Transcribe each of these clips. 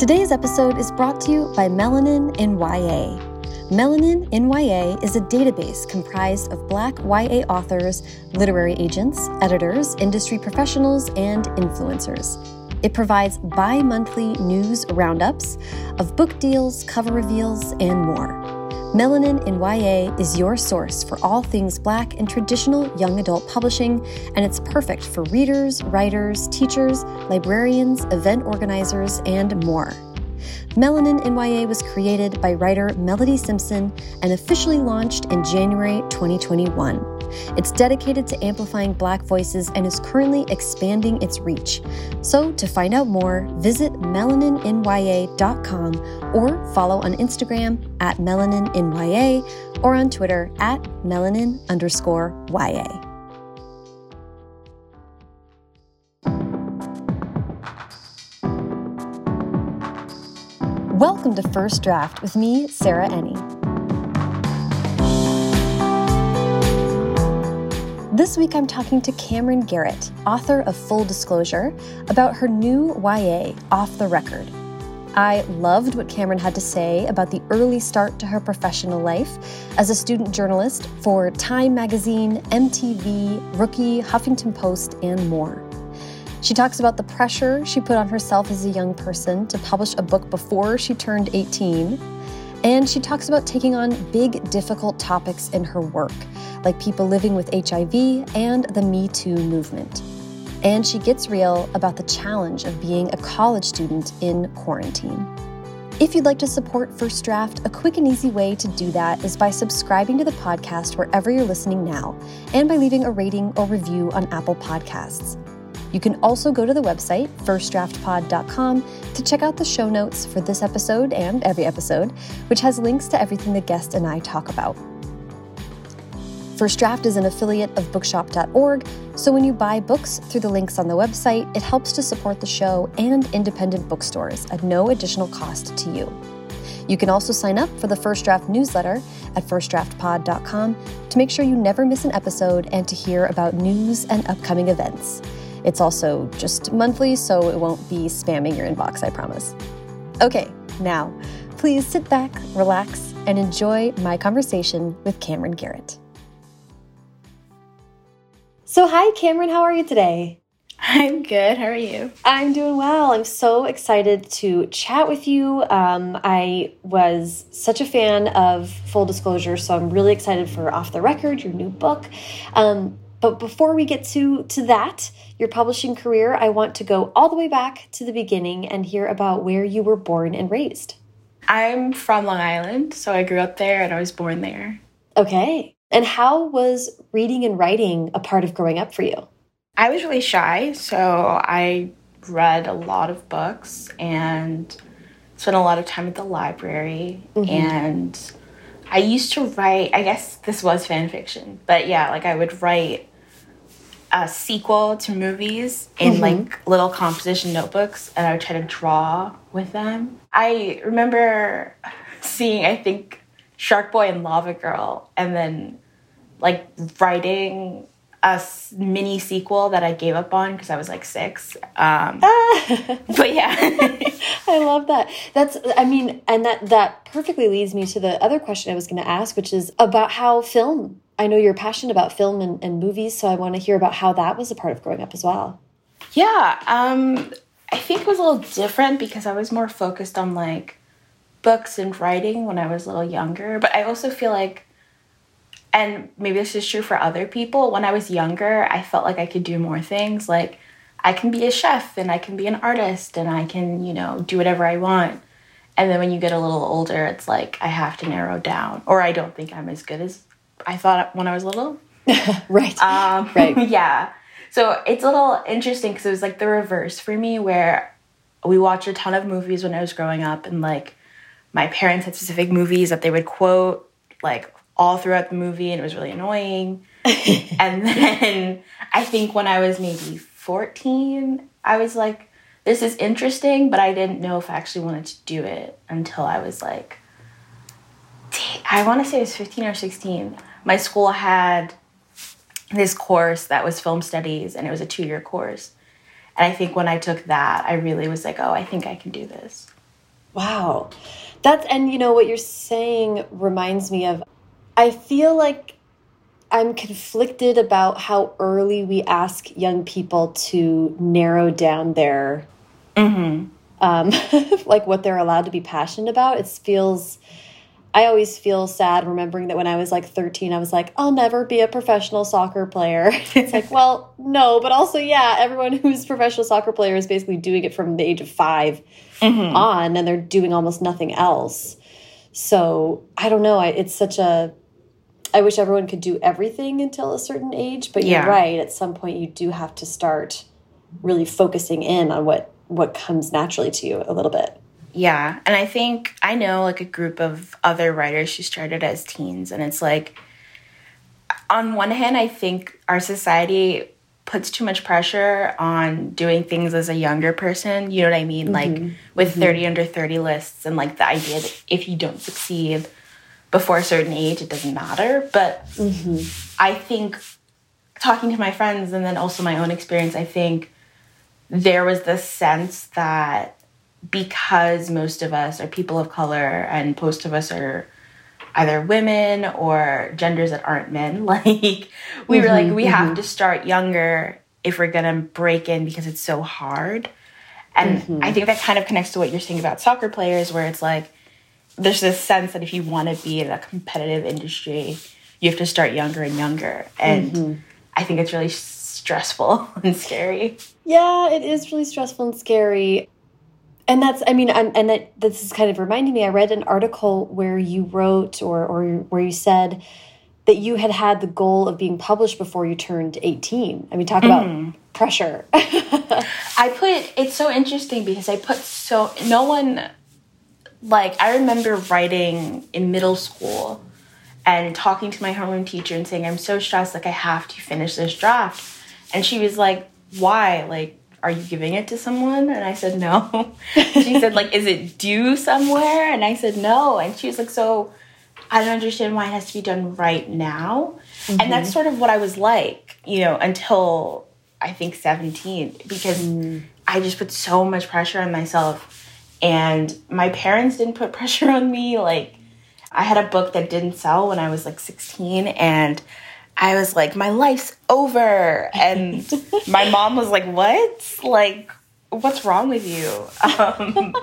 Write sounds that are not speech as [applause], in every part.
Today's episode is brought to you by Melanin in YA. Melanin in YA is a database comprised of Black YA authors, literary agents, editors, industry professionals, and influencers. It provides bi monthly news roundups of book deals, cover reveals, and more. Melanin in YA is your source for all things Black and traditional young adult publishing, and it's perfect for readers, writers, teachers, librarians, event organizers, and more. Melanin in YA was created by writer Melody Simpson and officially launched in January 2021. It's dedicated to amplifying Black voices and is currently expanding its reach. So, to find out more, visit melanininya.com or follow on Instagram at melanininya or on Twitter at melanin underscore YA. Welcome to First Draft with me, Sarah Enni. This week I'm talking to Camryn Garrett, author of Full Disclosure, about her new YA, Off the Record. I loved what Camryn had to say about the early start to her professional life as a student journalist for Time Magazine, MTV, Rookie, Huffington Post, and more. She talks about the pressure she put on herself as a young person to publish a book before she turned 18. And she talks about taking on big, difficult topics in her work, like people living with HIV and the Me Too movement. And she gets real about the challenge of being a college student in quarantine. If you'd like to support First Draft, a quick and easy way to do that is by subscribing to the podcast wherever you're listening now and by leaving a rating or review on Apple Podcasts. You can also go to the website, firstdraftpod.com, to check out the show notes for this episode and every episode, which has links to everything the guest and I talk about. First Draft is an affiliate of bookshop.org, so when you buy books through the links on the website, it helps to support the show and independent bookstores at no additional cost to you. You can also sign up for the First Draft newsletter at firstdraftpod.com to make sure you never miss an episode and to hear about news and upcoming events. It's also just monthly, so it won't be spamming your inbox, I promise. Okay, now, please sit back, relax, and enjoy my conversation with Camryn Garrett. So, hi, Camryn, how are you today? I'm good. How are you? I'm doing well. I'm so excited to chat with you. Um, I was such a fan of Full Disclosure, so I'm really excited for Off the Record, your new book. Um, but before we get to, to that, your publishing career, I want to go all the way back to the beginning and hear about where you were born and raised. I'm from Long Island, so I grew up there and I was born there. Okay. And how was reading and writing a part of growing up for you? I was really shy, so I read a lot of books and spent a lot of time at the library. Mm -hmm. And I used to write, I guess this was fan fiction, but yeah, like I would write a sequel to movies in mm-hmm. like little composition notebooks and I would try to draw with them. I remember seeing, I think, Shark Boy and Lava Girl and then like writing a mini sequel that I gave up on because I was like six. Um, [laughs] but yeah, [laughs] I love that. That's, I mean, and that that perfectly leads me to the other question I was going to ask, which is about how film I know you're passionate about film and, and movies, so I want to hear about how that was a part of growing up as well. Yeah, um, I think it was a little different because I was more focused on like books and writing when I was a little younger. But I also feel like, and maybe this is true for other people, when I was younger, I felt like I could do more things. Like I can be a chef and I can be an artist and I can, you know, do whatever I want. And then when you get a little older, it's like I have to narrow down, or I don't think I'm as good as I thought when I was little. [laughs] right. Um, [laughs] right. Yeah. So it's a little interesting because it was like the reverse for me, where we watched a ton of movies when I was growing up, and like my parents had specific movies that they would quote like all throughout the movie, and it was really annoying. [laughs] and then I think when I was maybe 14, I was like, this is interesting, but I didn't know if I actually wanted to do it until I was like, I want to say it was 15 or 16 my school had this course that was film studies and it was a two year course. And I think when I took that, I really was like, oh, I think I can do this. Wow. That's, and you know, what you're saying reminds me of, I feel like I'm conflicted about how early we ask young people to narrow down their, mm -hmm. um, [laughs] like what they're allowed to be passionate about. It feels, I always feel sad remembering that when I was like 13, I was like, I'll never be a professional soccer player. [laughs] it's like, well, no, but also, yeah, everyone [laughs] who's professional soccer player is basically doing it from the age of 5 mm -hmm. on, and they're doing almost nothing else. So I don't know. I, it's such a, I wish everyone could do everything until a certain age, but you're right. At some point, you do have to start really focusing in on what what comes naturally to you a little bit. Yeah. And I think I know like a group of other writers who started as teens. And it's like, on one hand, I think our society puts too much pressure on doing things as a younger person. You know what I mean? Mm -hmm. Like with mm -hmm. 30 under 30 lists and like the idea that if you don't succeed before a certain age, it doesn't matter. But mm -hmm. I think talking to my friends and then also my own experience, I think there was this sense that because most of us are people of color and most of us are either women or genders that aren't men [laughs] like we mm -hmm, were like we mm -hmm. have mm-hmm. to start younger if we're gonna break in because it's so hard and mm -hmm. i think that kind of connects to what you're saying about soccer players where it's like there's this sense that if you want to be in a competitive industry you have to start younger and younger and mm-hmm. i think it's really stressful [laughs] and scary yeah it is really stressful and scary and that's i mean I'm, and that this is kind of reminding me i read an article where you wrote or or where you said that you had had the goal of being published before you turned 18 i mean talk about mm. pressure. [laughs] I put it's so interesting because i put so no one like i remember writing in middle school and talking to my homeroom teacher and saying i'm so stressed like i have to finish this draft. And she was like why? Like are you giving it to someone? And I said, no. [laughs] she said, like, is it due somewhere? And I said, no. And she was like, so I don't understand why it has to be done right now. Mm-hmm. And that's sort of what I was like, you know, until I think 17, because mm. I just put so much pressure on myself. And my parents didn't put [laughs] pressure on me. Like, I had a book that didn't sell when I was like 16, and I was like, my life's over. And [laughs] my mom was like, what? Like, what's wrong with you? [laughs] Um,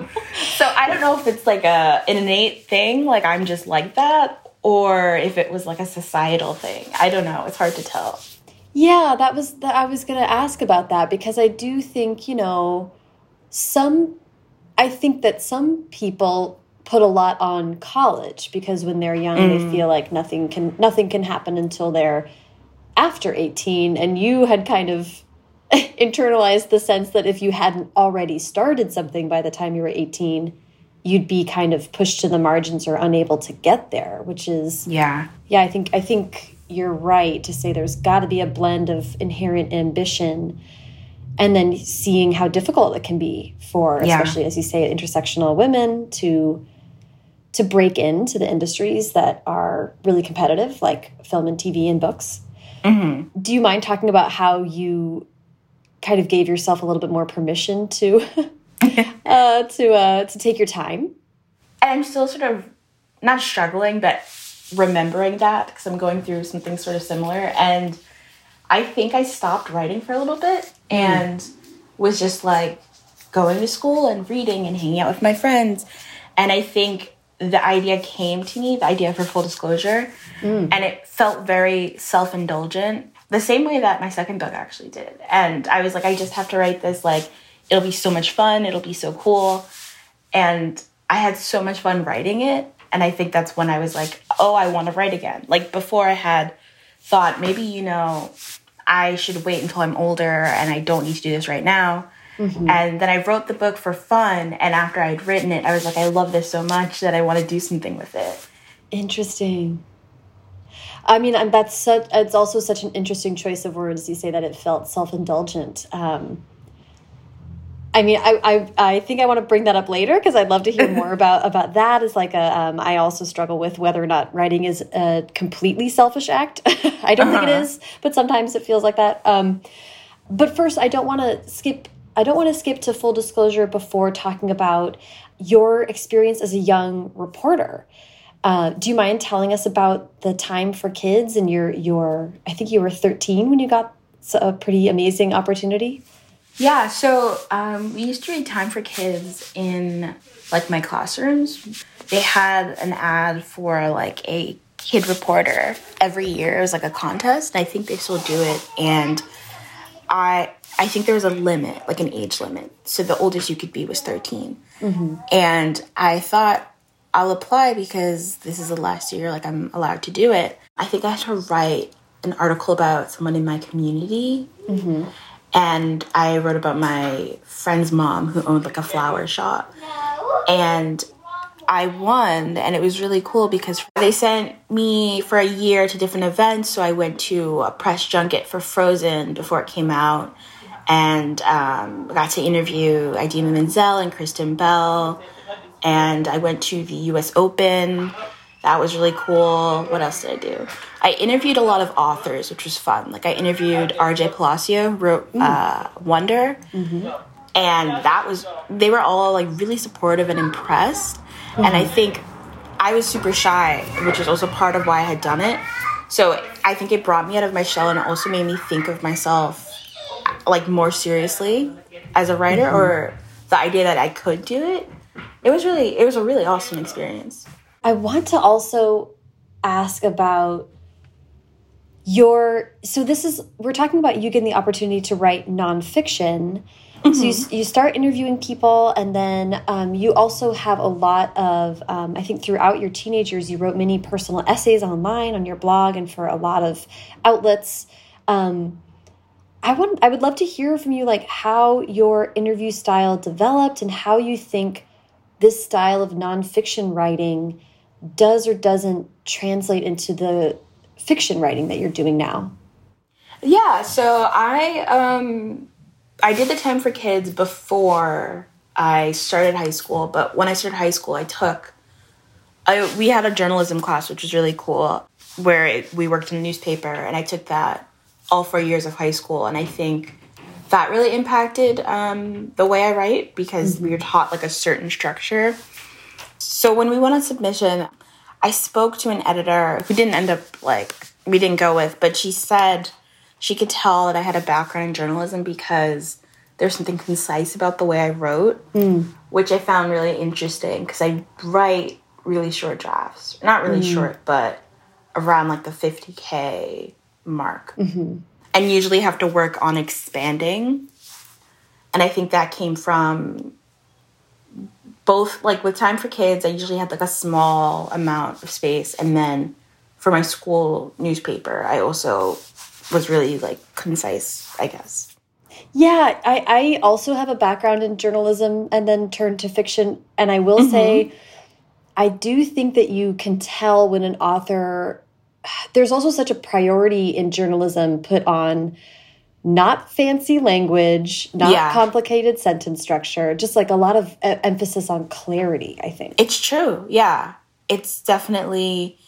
so I don't know if it's like a an innate thing, like I'm just like that, or if it was like a societal thing. I don't know. It's hard to tell. Yeah, that was that I was going to ask about that because I do think, you know, some I think that some people put a lot on college because when they're young mm. they feel like nothing can nothing can happen until they're after 18 and you had kind of [laughs] internalized the sense that if you hadn't already started something by the time you were 18 you'd be kind of pushed to the margins or unable to get there which is yeah yeah i think i think you're right to say there's got to be a blend of inherent ambition and then seeing how difficult it can be for yeah. especially as you say intersectional women to to break into the industries that are really competitive, like film and TV and books. Mm -hmm. Do you mind talking about how you kind of gave yourself a little bit more permission to [laughs] [laughs] uh, to uh, to take your time? And I'm still sort of not struggling, but remembering that because I'm going through something sort of similar. And I think I stopped writing for a little bit and mm. was just like going to school and reading and hanging out with my friends. And I think the idea came to me, the idea for full disclosure, mm. and it felt very self indulgent, the same way that my second book actually did. And I was like, I just have to write this, like, it'll be so much fun, it'll be so cool. And I had so much fun writing it. And I think that's when I was like, oh, I want to write again. Like, before I had thought, maybe, you know, I should wait until I'm older and I don't need to do this right now. Mm -hmm. And then I wrote the book for fun. And after I'd written it, I was like, I love this so much that I want to do something with it. Interesting. I mean, and that's such, it's also such an interesting choice of words. You say that it felt self indulgent. Um, I mean, I, I, I think I want to bring that up later because I'd love to hear more [laughs] about about that. As like a, um, I also struggle with whether or not writing is a completely selfish act. [laughs] I don't uh -huh. think it uh-huh. but sometimes it feels like that. Um, but first, I don't want to skip I don't want to skip to full disclosure before talking about your experience as a young reporter. Uh, do you mind telling us about the time for kids and your your? I think you were 13 when you got a pretty amazing opportunity. Yeah, so um, we used to read Time for Kids in like my classrooms. They had an ad for like a kid reporter every year. It was like a contest. I think they still do it, and I I think there was a limit, like an age limit. So the oldest you could be was 13. Mm-hmm. And I thought I'll apply because this is the last year, like I'm allowed to do it. I think I had to write an article about someone in my community. Mm-hmm. And I wrote about my friend's mom who owned like a flower shop. And I won, and it was really cool because they sent me for a year to different events. So I went to a press junket for Frozen before it came out, and um, got to interview Idina Menzel and Kristen Bell. And I went to the U.S. Open. That was really cool. What else did I do? I interviewed a lot of authors, which was fun. Like I interviewed R.J. Palacio, wrote uh, Wonder, mm-hmm. and that was they were all like really supportive and impressed Mm-hmm. And I think I was super shy, which is also part of why I had done it. So I think it brought me out of my shell and also made me think of myself like more seriously as a writer mm-hmm. or the idea that I could do it. It was really it was a really awesome experience. I want to also ask about your so this is we're talking about you getting the opportunity to write nonfiction Mm -hmm. So you, mm-hmm. you start interviewing people, and then um, you also have a lot of, um, I think throughout your teenage years, you wrote many personal essays online on your blog and for a lot of outlets. Um, I want, I would love to hear from you, like how your interview style developed and how you think this style of nonfiction writing does or doesn't translate into the fiction writing that you're doing now. Yeah, so I um I did the time for kids before I started high school, but when I started high school, I took I, we had a journalism class, which was really cool, where it, we worked in a newspaper, and I took that all four years of high school, and I think that really impacted um, the way I write because mm-hmm. we were taught like a certain structure. So when we went on submission, I spoke to an editor who didn't end up like we didn't go with, but she said she could tell that I had a background in journalism because there's something concise about the way I wrote, mm. which I found really interesting because I write really short drafts. Not really mm. short, but around like the 50K mark. Mm-hmm. And usually have to work on expanding. And I think that came from both, like with Time for Kids, I usually had like a small amount of space. And then for my school newspaper, I also was really like concise, I guess. Yeah, I, I also have a background in journalism and then turned to fiction. And I will mm -hmm. say, I do think that you can tell when an author, there's also such a priority in journalism put on not fancy language, not yeah. complicated sentence structure, just like a lot of emphasis on clarity, I think. It's true. Yeah. It's definitely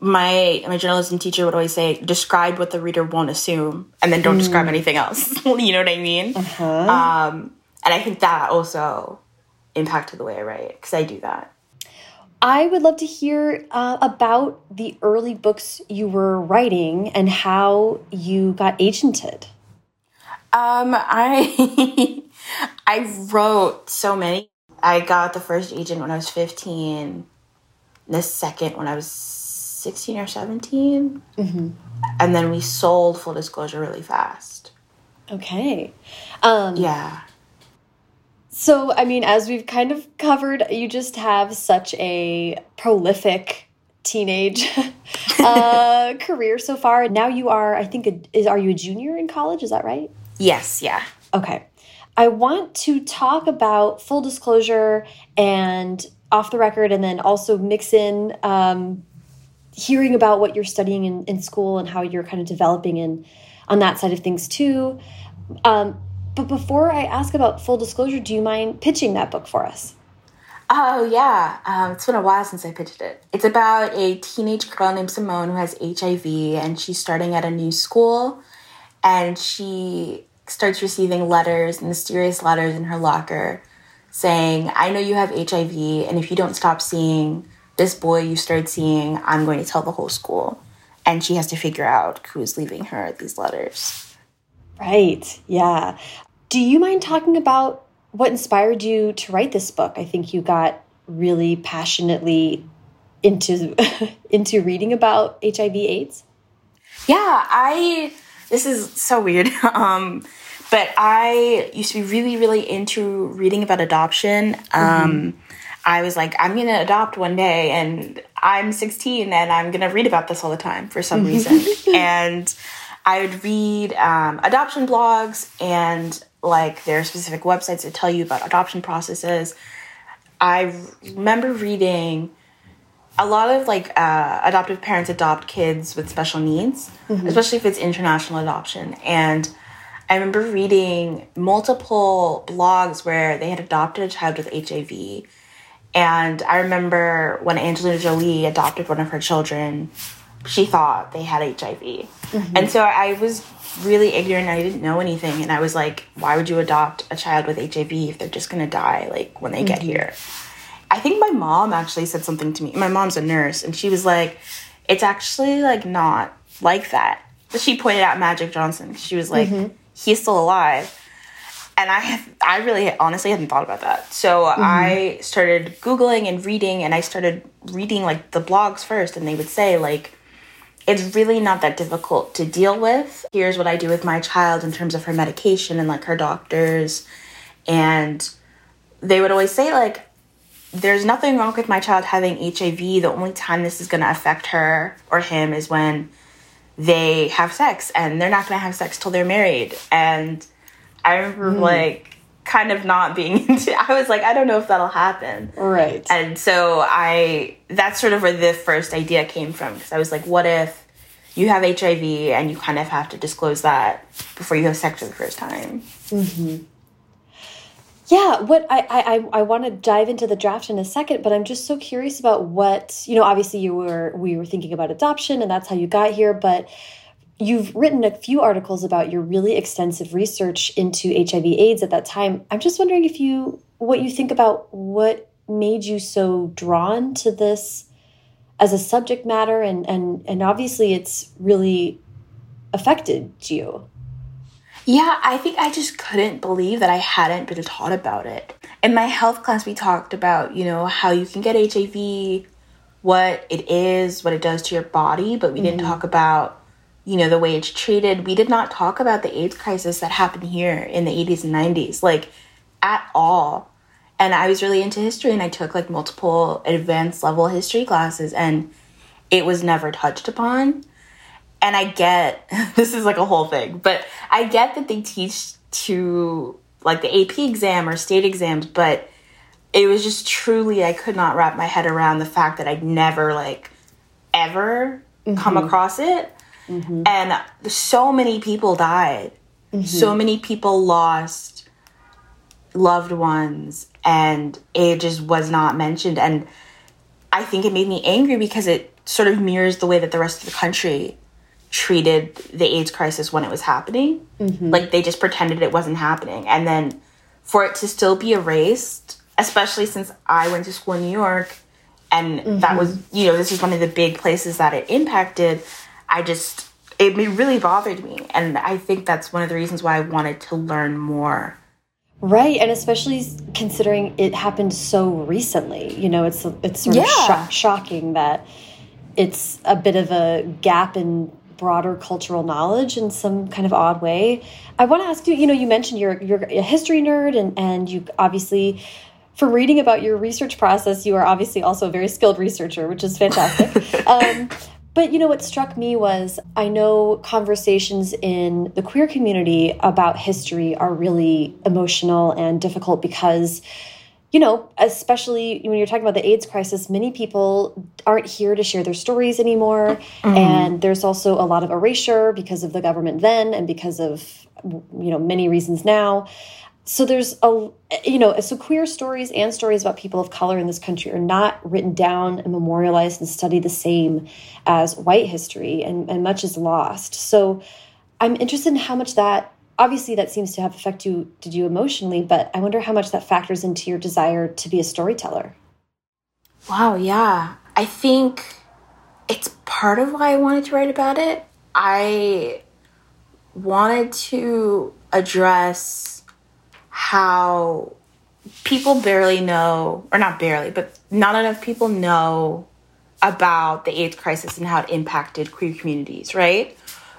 my my journalism teacher would always say, describe what the reader won't assume, and then don't mm. describe anything else. [laughs] you know what I mean? Uh -huh. um, and I think that also impacted the way I write because I do that. I would love to hear uh, about the early books you were writing and how you got agented. Um, I [laughs] I wrote so many. I got the first agent when I was 15, the second when I was 16 or 17. Mm-hmm. And then we sold full disclosure really fast. Okay. Um, yeah. So, I mean, as we've kind of covered, you just have such a prolific teenage [laughs] uh, [laughs] career so far. Now you are, I think, a, is, are you a junior in college? Is that right? Yes, yeah. Okay. I want to talk about full disclosure and off the record, and then also mix in um, hearing about what you're studying in, in school and how you're kind of developing in on that side of things too. Um, but before I ask about full disclosure, do you mind pitching that book for us? Oh, yeah. Um, it's been a while since I pitched it. It's about a teenage girl named Simone who has HIV and she's starting at a new school and she starts receiving letters, mysterious letters in her locker saying, I know you have HIV, and if you don't stop seeing this boy you started seeing, I'm going to tell the whole school. And she has to figure out who's leaving her these letters. Right, yeah. Do you mind talking about what inspired you to write this book? I think you got really passionately into [laughs] into reading about HIV AIDS. Yeah, I this is so weird. [laughs] um but I used to be really, really into reading about adoption. Um, mm -hmm. I was like, I'm gonna adopt one day, and I'm 16, and I'm gonna read about this all the time for some reason. [laughs] and I would read um, adoption blogs, and like there are specific websites that tell you about adoption processes. I remember reading a lot of like uh, adoptive parents adopt kids with special needs, mm -hmm. especially if it's international adoption, and I remember reading multiple blogs where they had adopted a child with HIV. And I remember when Angelina Jolie adopted one of her children, she thought they had HIV. Mm-hmm. And so I was really ignorant. I didn't know anything. And I was like, why would you adopt a child with HIV if they're just going to die like when they mm-hmm. get here? I think my mom actually said something to me. My mom's a nurse and she was like, it's actually like not like that. But she pointed out Magic Johnson. She was like, mm-hmm he's still alive. And I have, I really honestly hadn't thought about that. So mm-hmm. I started Googling and reading, and I started reading like the blogs first, and they would say, like, it's really not that difficult to deal with. Here's what I do with my child in terms of her medication and like her doctors. And they would always say, like, there's nothing wrong with my child having HIV. The only time this is going to affect her or him is when they have sex and they're not going to have sex till they're married. And I remember mm. like kind of not being [laughs] into I was like I don't know if that'll happen. Right. And so I that's sort of where the first idea came from because I was like what if you have HIV and you kind of have to disclose that before you have sex for the first time. Mm -hmm. Yeah, what I I I want to dive into the draft in a second, but I'm just so curious about what you know. Obviously, you were we were thinking about adoption, and that's how you got here. But you've written a few articles about your really extensive research into HIV/AIDS at that time. I'm just wondering if you what you think about what made you so drawn to this as a subject matter, and and and obviously, it's really affected you. Yeah, I think I just couldn't believe that I hadn't been taught about it. In my health class, we talked about, you know, how you can get HIV, what it is, what it does to your body, but we mm -hmm. didn't mm-hmm. talk about, you know, the way it's treated. We did not talk about the AIDS crisis that happened here in the 80s and 90s, like at all. And I was really into history and I took like multiple advanced level history classes and it was never touched upon and I get [laughs] this is like a whole thing, but I get that they teach to like the AP exam or state exams, but it was just truly I could not wrap my head around the fact that I'd never like ever mm -hmm. come mm-hmm. across it. Mm -hmm. And so many people died. Mm -hmm. So many people lost loved ones and it just was not mentioned and I think it made me angry because it sort of mirrors the way that the rest of the country treated the AIDS crisis when it was happening. Mm-hmm. Like they just pretended it wasn't happening. And then for it to still be erased, especially since I went to school in New York and mm-hmm. that was, you know, this is one of the big places that it impacted, I just, it really bothered me. And I think that's one of the reasons why I wanted to learn more. Right, and especially considering it happened so recently, you know, it's it's sort yeah. of shocking that it's a bit of a gap in broader cultural knowledge in some kind of odd way. I want to ask you, you know, you mentioned you're you're a history nerd and and you obviously from reading about your research process, you are obviously also a very skilled researcher, which is fantastic. [laughs] um, but you know what struck me was I know conversations in the queer community about history are really emotional and difficult because you know, especially when you're talking about the AIDS crisis, many people aren't here to share their stories anymore. Mm. And there's also a lot of erasure because of the government then and because of, you know, many reasons now. So there's a, you know, so queer stories and stories about people of color in this country are not written down and memorialized and studied the same as white history, and, and much is lost. So I'm interested in how much that obviously that seems to have affected you, did you emotionally, but I wonder how much that factors into your desire to be a storyteller. Wow, yeah. I think it's part of why I wanted to write about it. I wanted to address how people barely know, or not barely, but not enough people know about the AIDS crisis and how it impacted queer communities, right?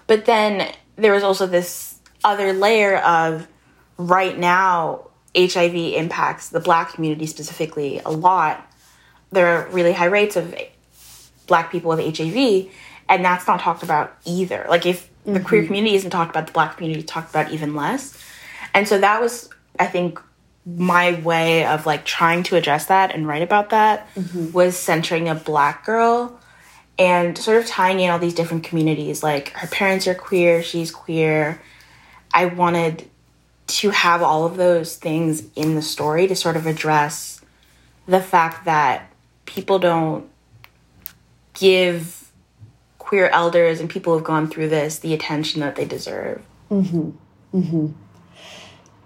But then there was also this other layer of right now, HIV impacts the black community specifically a lot. There are really high rates of black people with HIV, and that's not talked about either. Like, if the mm-hmm. queer community isn't talked about, the black community talked about even less. And so that was, I think, my way of like trying to address that and write about that mm-hmm. was centering a black girl and sort of tying in all these different communities like her parents are queer she's queer i wanted to have all of those things in the story to sort of address the fact that people don't give queer elders and people who've gone through this the attention that they deserve mm-hmm. Mm-hmm.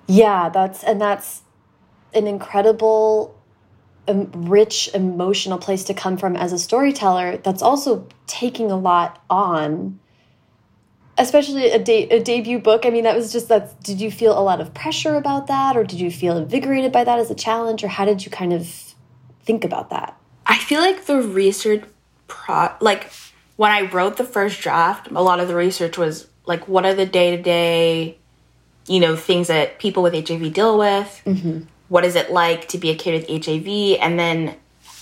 Yeah that's and that's an incredible um, rich emotional place to come from as a storyteller that's also taking a lot on especially a, de a debut book. I mean that was just that did you feel a lot of pressure about that or did you feel invigorated by that as a challenge or how did you kind of think about that? I feel like the research pro like when i wrote the first draft a lot of the research was like what are the day-to-day -day, you know things that people with hiv deal with mm -hmm what is it like to be a kid with HIV? And then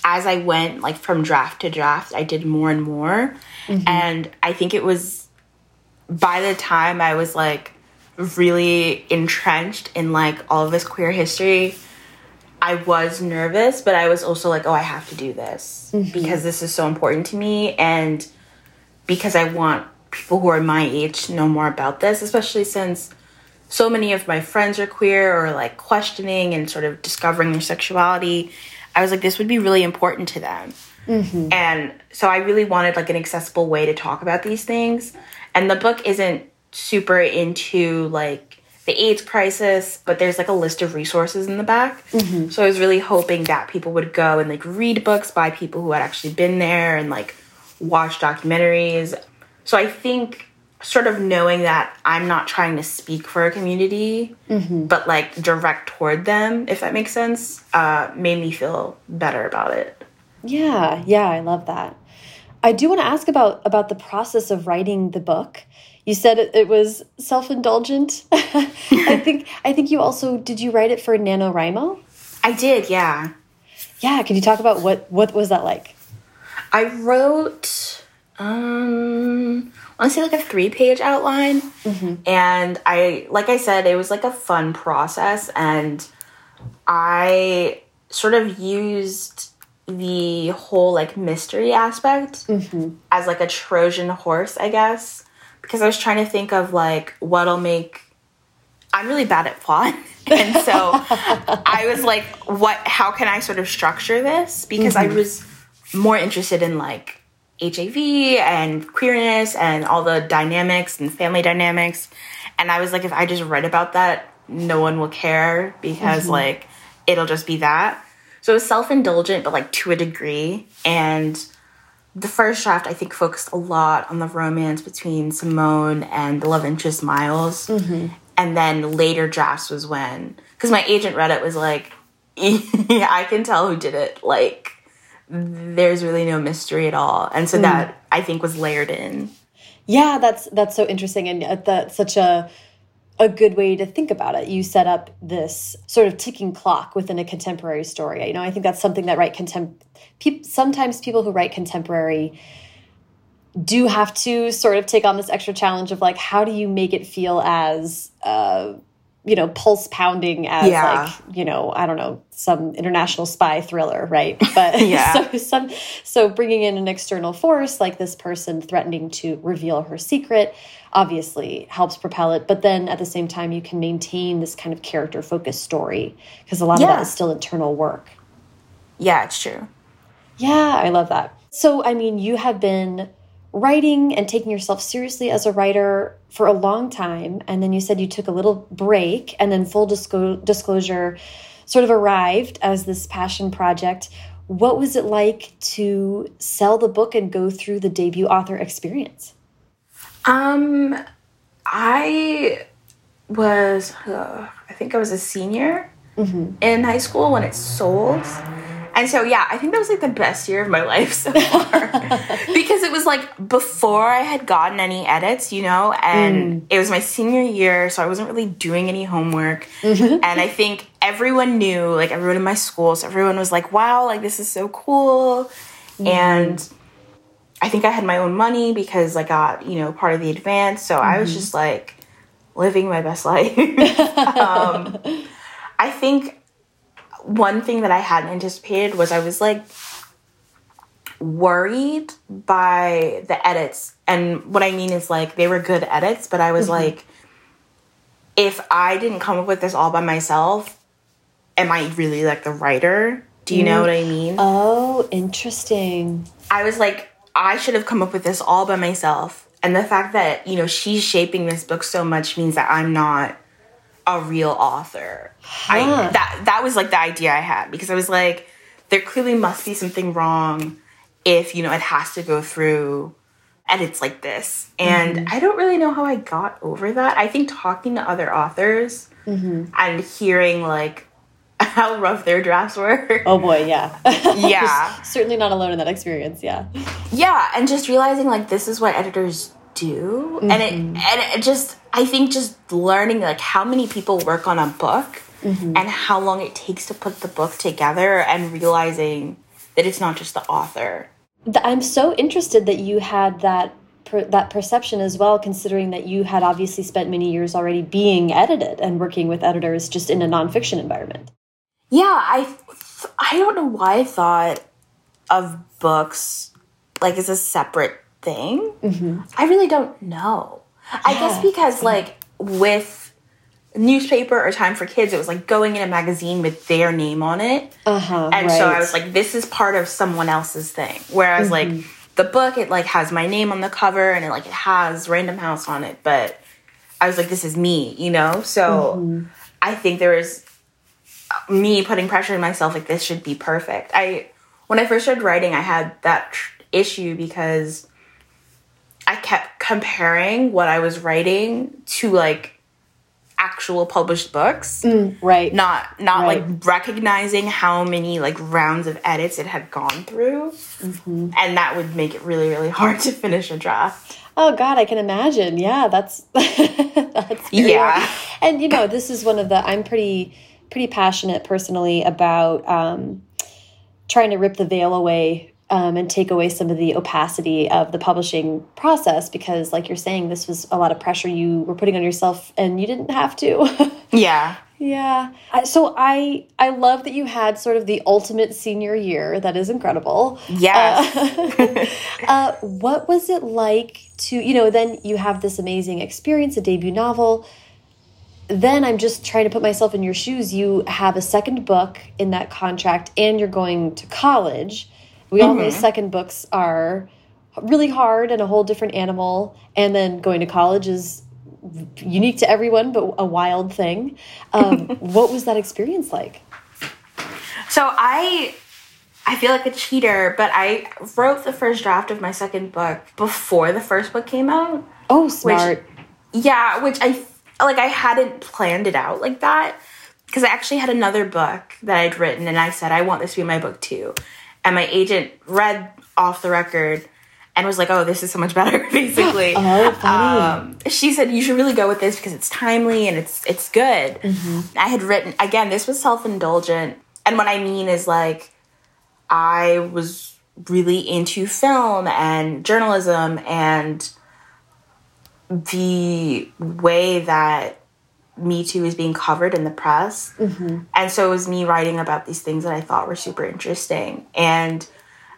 as I went like from draft to draft, I did more and more. Mm -hmm. And I think it was by the time I was like really entrenched in like all of this queer history, I was nervous, but I was also like, oh, I have to do this mm -hmm. because this is so important to me and because I want people who are my age to know more about this, especially since so many of my friends are queer or like questioning and sort of discovering their sexuality. I was like, this would be really important to them. Mm-hmm. And so I really wanted like an accessible way to talk about these things. And the book isn't super into like the AIDS crisis, but there's like a list of resources in the back. Mm-hmm. So I was really hoping that people would go and like read books by people who had actually been there and like watch documentaries. So I think sort of knowing that I'm not trying to speak for a community, mm-hmm. but like direct toward them, if that makes sense, uh, made me feel better about it. Yeah, yeah, I love that. I do want to ask about about the process of writing the book. You said it, it was self indulgent. [laughs] I [laughs] think I think you also did. You write it for NaNoWriMo? I did. Yeah. Yeah. Can you talk about what what was that like? I wrote. Um, honestly like a three page outline. Mm-hmm. And I, like I said, it was like a fun process. And I sort of used the whole like mystery aspect mm-hmm. as like a Trojan horse, I guess. Because I was trying to think of like what'll make. I'm really bad at plot. [laughs] and so I was like, what, how can I sort of structure this? Because mm-hmm. I was more interested in like HIV and queerness and all the dynamics and family dynamics. And I was like, if I just read about that, no one will care because mm-hmm. like it'll just be that. So it was self indulgent, but like to a degree. And the first draft, I think, focused a lot on the romance between Simone and the love interest Miles. Mm-hmm. And then later drafts was when, because my agent read it, was like, [laughs] I can tell who did it. Like, there's really no mystery at all. And so mm. that I think was layered in. Yeah, that's that's so interesting and that's such a a good way to think about it. You set up this sort of ticking clock within a contemporary story. You know, I think that's something that write contem pe sometimes people who write contemporary do have to sort of take on this extra challenge of like how do you make it feel as uh, you know, pulse pounding as yeah. like, you know, I don't know, some international spy thriller, right? [laughs] But yeah. so some so bringing in an external force like this person threatening to reveal her secret obviously helps propel it, but then at the same time you can maintain this kind of character focused story because a lot yeah. of that is still internal work. Yeah, it's true. Yeah, I love that. So, I mean, you have been writing and taking yourself seriously as a writer for a long time. And then you said you took a little break, and then full disclo disclosure sort of arrived as this passion project. What was it like to sell the book and go through the debut author experience? Um, I was, uh, I think I was a senior mm -hmm. in high school when it sold. And so, yeah, I think that was like the best year of my [laughs] life so far. [laughs] because it was like before I had gotten any edits, you know, and mm. it was my senior year, so I wasn't really doing any homework. Mm-hmm. And I think everyone knew, like everyone in my school, so everyone was like, wow, like this is so cool. Mm. And I think I had my own money because I got, you know, part of the advance. So mm-hmm. I was mm-hmm. just like living my best life. [laughs] um, I think one thing that I hadn't anticipated was I was like worried by the edits. And what I mean is like they were good edits, but I was mm-hmm. like, if I didn't come up with this all by myself, am I really like the writer? Do you mm. know what I mean? Oh, interesting. I was like, I should have come up with this all by myself. And the fact that, you know, she's shaping this book so much means that I'm not a real author. Huh. I that that was like the idea I had because I was like, there clearly must be something wrong if you know it has to go through edits like this. And mm-hmm. I don't really know how I got over that. I think talking to other authors mm-hmm. and hearing like [laughs] how rough their drafts were. Oh boy, yeah. [laughs] yeah. Certainly not alone in that experience, yeah. Yeah, and just realizing like this is what editors do. Mm-hmm. And it and it just I think just learning like how many people work on a book mm-hmm. and how long it takes to put the book together and realizing that it's not just the author. I'm so interested that you had that per, that perception as well, considering that you had obviously spent many years already being edited and working with editors just in a nonfiction environment. Yeah, I I don't know why I thought of books like as a separate thing. Mm-hmm. I really don't know. Yeah. I guess because like with newspaper or Time for Kids, it was like going in a magazine with their name on it. Uh-huh, and right. so I was like, this is part of someone else's thing. Whereas mm-hmm. like the book, it like has my name on the cover and it like it has Random House on it, but I was like, this is me, you know? So mm-hmm. I think there was me putting pressure on myself, like this should be perfect. I when I first started writing, I had that tr- issue because I kept comparing what I was writing to like actual published books. Mm, right. Not not right. like recognizing how many like rounds of edits it had gone through. Mm-hmm. And that would make it really really hard to finish a draft. Oh god, I can imagine. Yeah, that's [laughs] that's Yeah. And you know, this is one of the I'm pretty pretty passionate personally about um trying to rip the veil away um, and take away some of the opacity of the publishing process because like you're saying this was a lot of pressure. You were putting on yourself and you didn't have to. [laughs] Yeah. Yeah. So i i love that you had sort of the ultimate senior year. That is incredible. Yeah uh, [laughs] uh, what was it like to you know then you have this amazing experience a debut novel. Then I'm just trying to put myself in your shoes. You have a second book in that contract and you're going to college. We all know mm-hmm. second books are really hard and a whole different animal. And then going to college is unique to everyone, but a wild thing. Um, [laughs] what was that experience like? So I I feel like a cheater, but I wrote the first draft of my second book before the first book came out. Oh, smart. Which, yeah, which I like I hadn't planned it out like that because I actually had another book that I'd written and I said I want this to be my book too and my agent read off the record and was like, "Oh, this is so much better." [laughs] Basically, [gasps] oh, funny. Um, she said you should really go with this because it's timely and it's it's good. Mm-hmm. I had written again. This was self indulgent, and what I mean is like I was really into film and journalism and the way that me Too is being covered in the press. Mm-hmm. And so it was me writing about these things that I thought were super interesting. And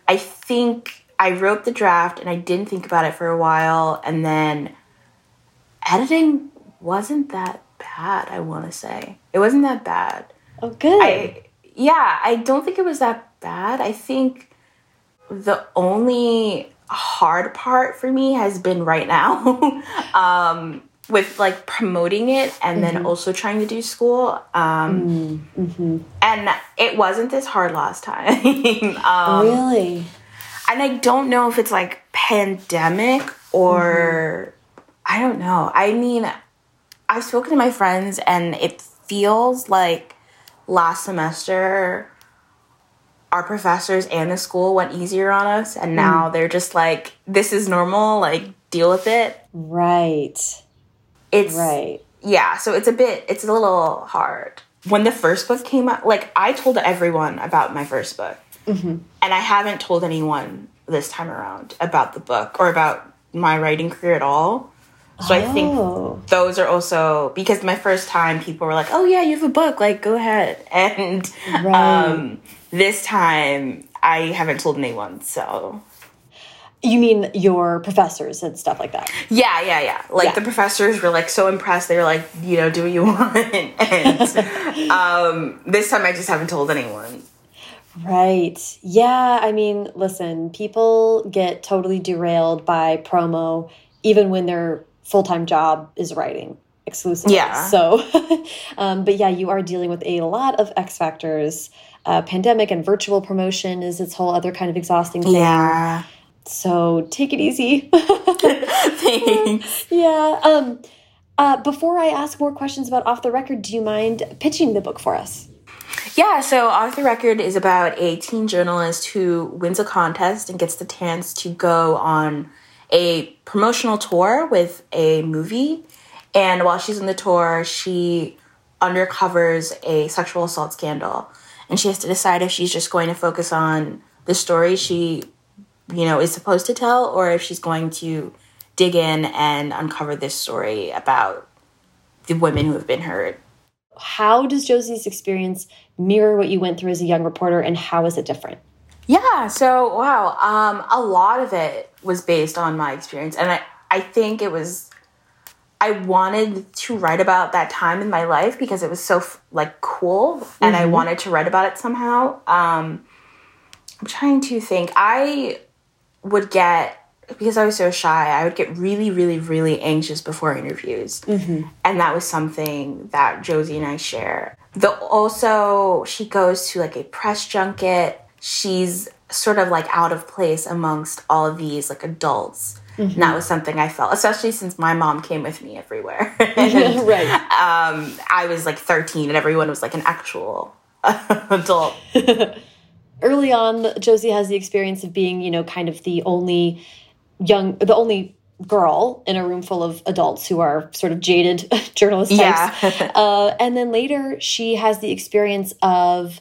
I think I wrote the draft and I didn't think about it for a while. And then editing wasn't that bad, I want to say. It wasn't that bad. Oh, good. I, yeah, I don't think it was that bad. I think the only hard part for me has been right now. [laughs] um, with like promoting it and mm-hmm. then also trying to do school. Um, mm-hmm. And it wasn't this hard last time. [laughs] um, really? And I don't know if it's like pandemic or mm-hmm. I don't know. I mean, I've spoken to my friends and it feels like last semester our professors and the school went easier on us and now mm. they're just like this is normal like deal with it right it's right. Yeah, so it's a bit it's a little hard. When the first book came out, like I told everyone about my first book. Mm-hmm. And I haven't told anyone this time around about the book or about my writing career at all. So oh. I think oh. those are also because my first time people were like, "Oh yeah, you have a book, like go ahead." [laughs] And right. um, this time I haven't told anyone, so you mean your professors and stuff like that? Yeah, yeah, yeah. Like yeah. the professors were like so impressed. They were like, you know, do what you [laughs] want. and um, this time I just haven't told anyone. Right. Yeah. I mean, listen, people get totally derailed by promo even when their full time job is writing exclusively. Yeah. So, [laughs] um, but yeah, you are dealing with a lot of X factors. Uh, pandemic and virtual promotion is its whole other kind of exhausting thing. Yeah. So take it easy. [laughs] Thanks. yeah. Um, uh, before I ask more questions about Off the Record, do you mind pitching the book for us? Yeah, so Off the Record is about a teen journalist who wins a contest and gets the chance to go on a promotional tour with a movie. And while she's on the tour, she undercovers a sexual assault scandal. And she has to decide if she's just going to focus on the story she you know, is supposed to tell, or if she's going to dig in and uncover this story about the women who have been hurt. How does Josie's experience mirror what you went through as a young reporter, and how is it different? Yeah, so wow, um, a lot of it was based on my experience, and I, I think it was. I wanted to write about that time in my life because it was so like cool, and mm -hmm. I mm-hmm. wanted to write about it somehow. Um, I'm trying to think. I would get because I was so shy, I would get really, really, really anxious before interviews. Mm-hmm. And that was something that Josie and I share. The also she goes to like a press junket. She's sort of like out of place amongst all of these like adults. Mm-hmm. And that was something I felt, especially since my mom came with me everywhere. and, [laughs] [laughs] right. Um, I was like 13 and everyone was like an actual [laughs] adult. Early on, Josie has the experience of being, you know, kind of the only young, the only girl in a room full of adults who are sort of jaded [laughs] journalist types. Yeah. uh, and then later, she has the experience of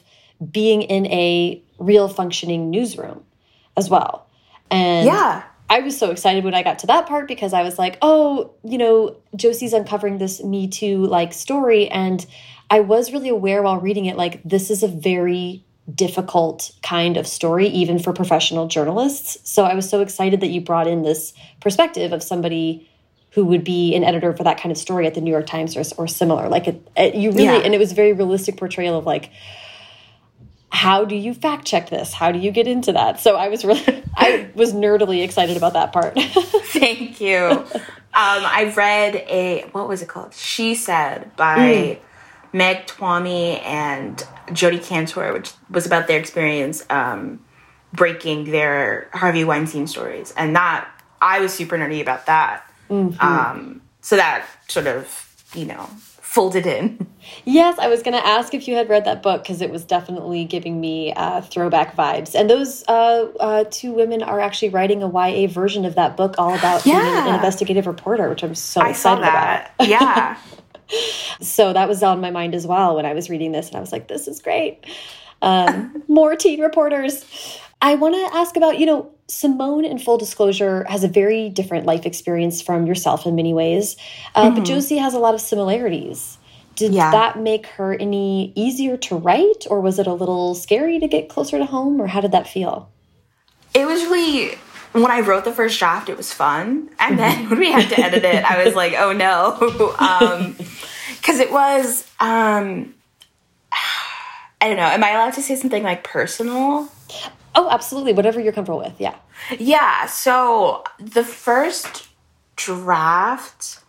being in a real functioning newsroom as well. And yeah. I was so excited when I got to that part because I was like, oh, you know, Josie's uncovering this Me Too like story. And I was really aware while reading it, like, this is a very difficult kind of story, even for professional journalists. So I was so excited that you brought in this perspective of somebody who would be an editor for that kind of story at the New York Times or, or similar. Like it, it you really, yeah. and it was very realistic portrayal of like, how do you fact check this? How do you get into that? So I was really, [laughs] I was nerdily excited about that part. [laughs] Thank you. Um, I read a, what was it called? She Said by mm. Meg Twohey and Jodi Kantor, which was about their experience um, breaking their Harvey Weinstein stories, and that I was super nerdy about that. Mm-hmm. Um, so that sort of you know folded in. Yes, I was going to ask if you had read that book because it was definitely giving me uh, throwback vibes. And those uh, uh, two women are actually writing a YA version of that book, all about yeah. being an investigative reporter, which I'm so I excited about. Yeah. [laughs] so that was on my mind as well when I was reading this, and I was like, this is great. Um, [laughs] more teen reporters. I want to ask about, you know, Simone, in full disclosure, has a very different life experience from yourself in many ways, uh, mm -hmm. but mm-hmm. Josie has a lot of similarities. Did yeah. that make her any easier to write, or was it a little scary to get closer to home, or how did that feel? It was really when I wrote the first draft, it was fun. And then [laughs] when we had to edit it, I was like, oh no. Because [laughs] um, it was, um, [sighs] I don't know, am I allowed to say something like personal? Oh, Oh, absolutely. Whatever you're comfortable with. Yeah. Yeah. So the first draft,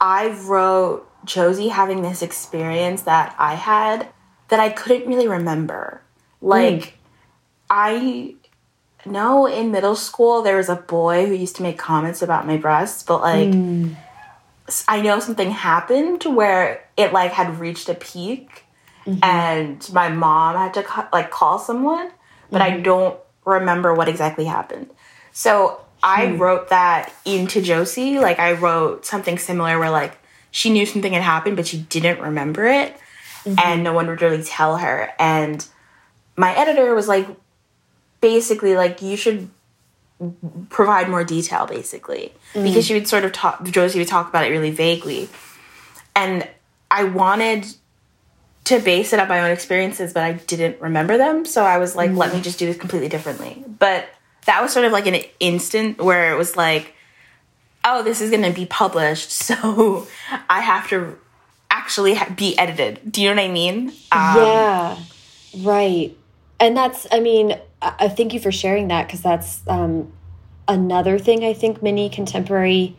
I wrote Josie having this experience that I had that I couldn't really remember. Like, mm. I know in middle school there was a boy who used to make comments about my breasts, but like, mm. I know something happened where it like had reached a peak mm-hmm. and my mom had to like call someone, but mm-hmm. I don't remember what exactly happened. So I hmm. wrote that into Josie. Like I wrote something similar where like she knew something had happened, but she didn't remember it, mm-hmm. and no one would really tell her. And my editor was like, basically, like you should provide more detail, basically, mm-hmm. because she would sort of talk. Josie would talk about it really vaguely, and I wanted to base it on my own experiences, but I didn't remember them. So I was like, mm-hmm. let me just do this completely differently. But that was sort of like an instant where it was like, oh, this is going to be published, [laughs] so I have to actually be edited. Do you know what I mean? Um, yeah, right. And that's, I mean, I thank you for sharing that because that's um, another thing I think many contemporary.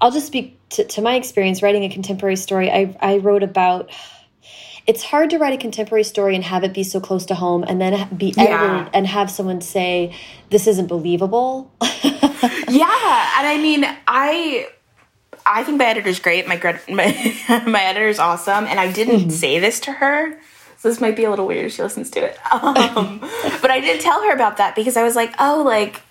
I'll just speak to, to my experience writing a contemporary story. I, I wrote about it's hard to write a contemporary story and have it be so close to home and then be edited yeah. and have someone say this isn't believable [laughs] yeah and i mean i i think my editor's great my [laughs] my, my editor's awesome and i didn't mm -hmm. say this to her so this might be a little weird if she listens to it [laughs] um, but i didn't tell her about that because i was like oh like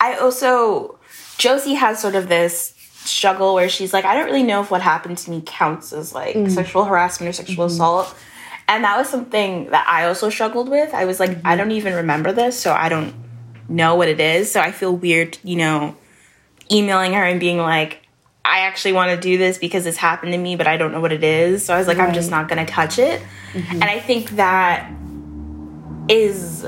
i also josie has sort of this struggle where she's like, I don't really know if what happened to me counts as like mm. sexual harassment or sexual mm-hmm. assault. And that was something that I also struggled with. I was like, mm-hmm. I don't even remember this, so I don't know what it is. So I feel weird, you know, emailing her and being like, I actually want to do this because this happened to me, but I don't know what it is. So I was like, right. I'm just not going to touch it. Mm-hmm. And I think that is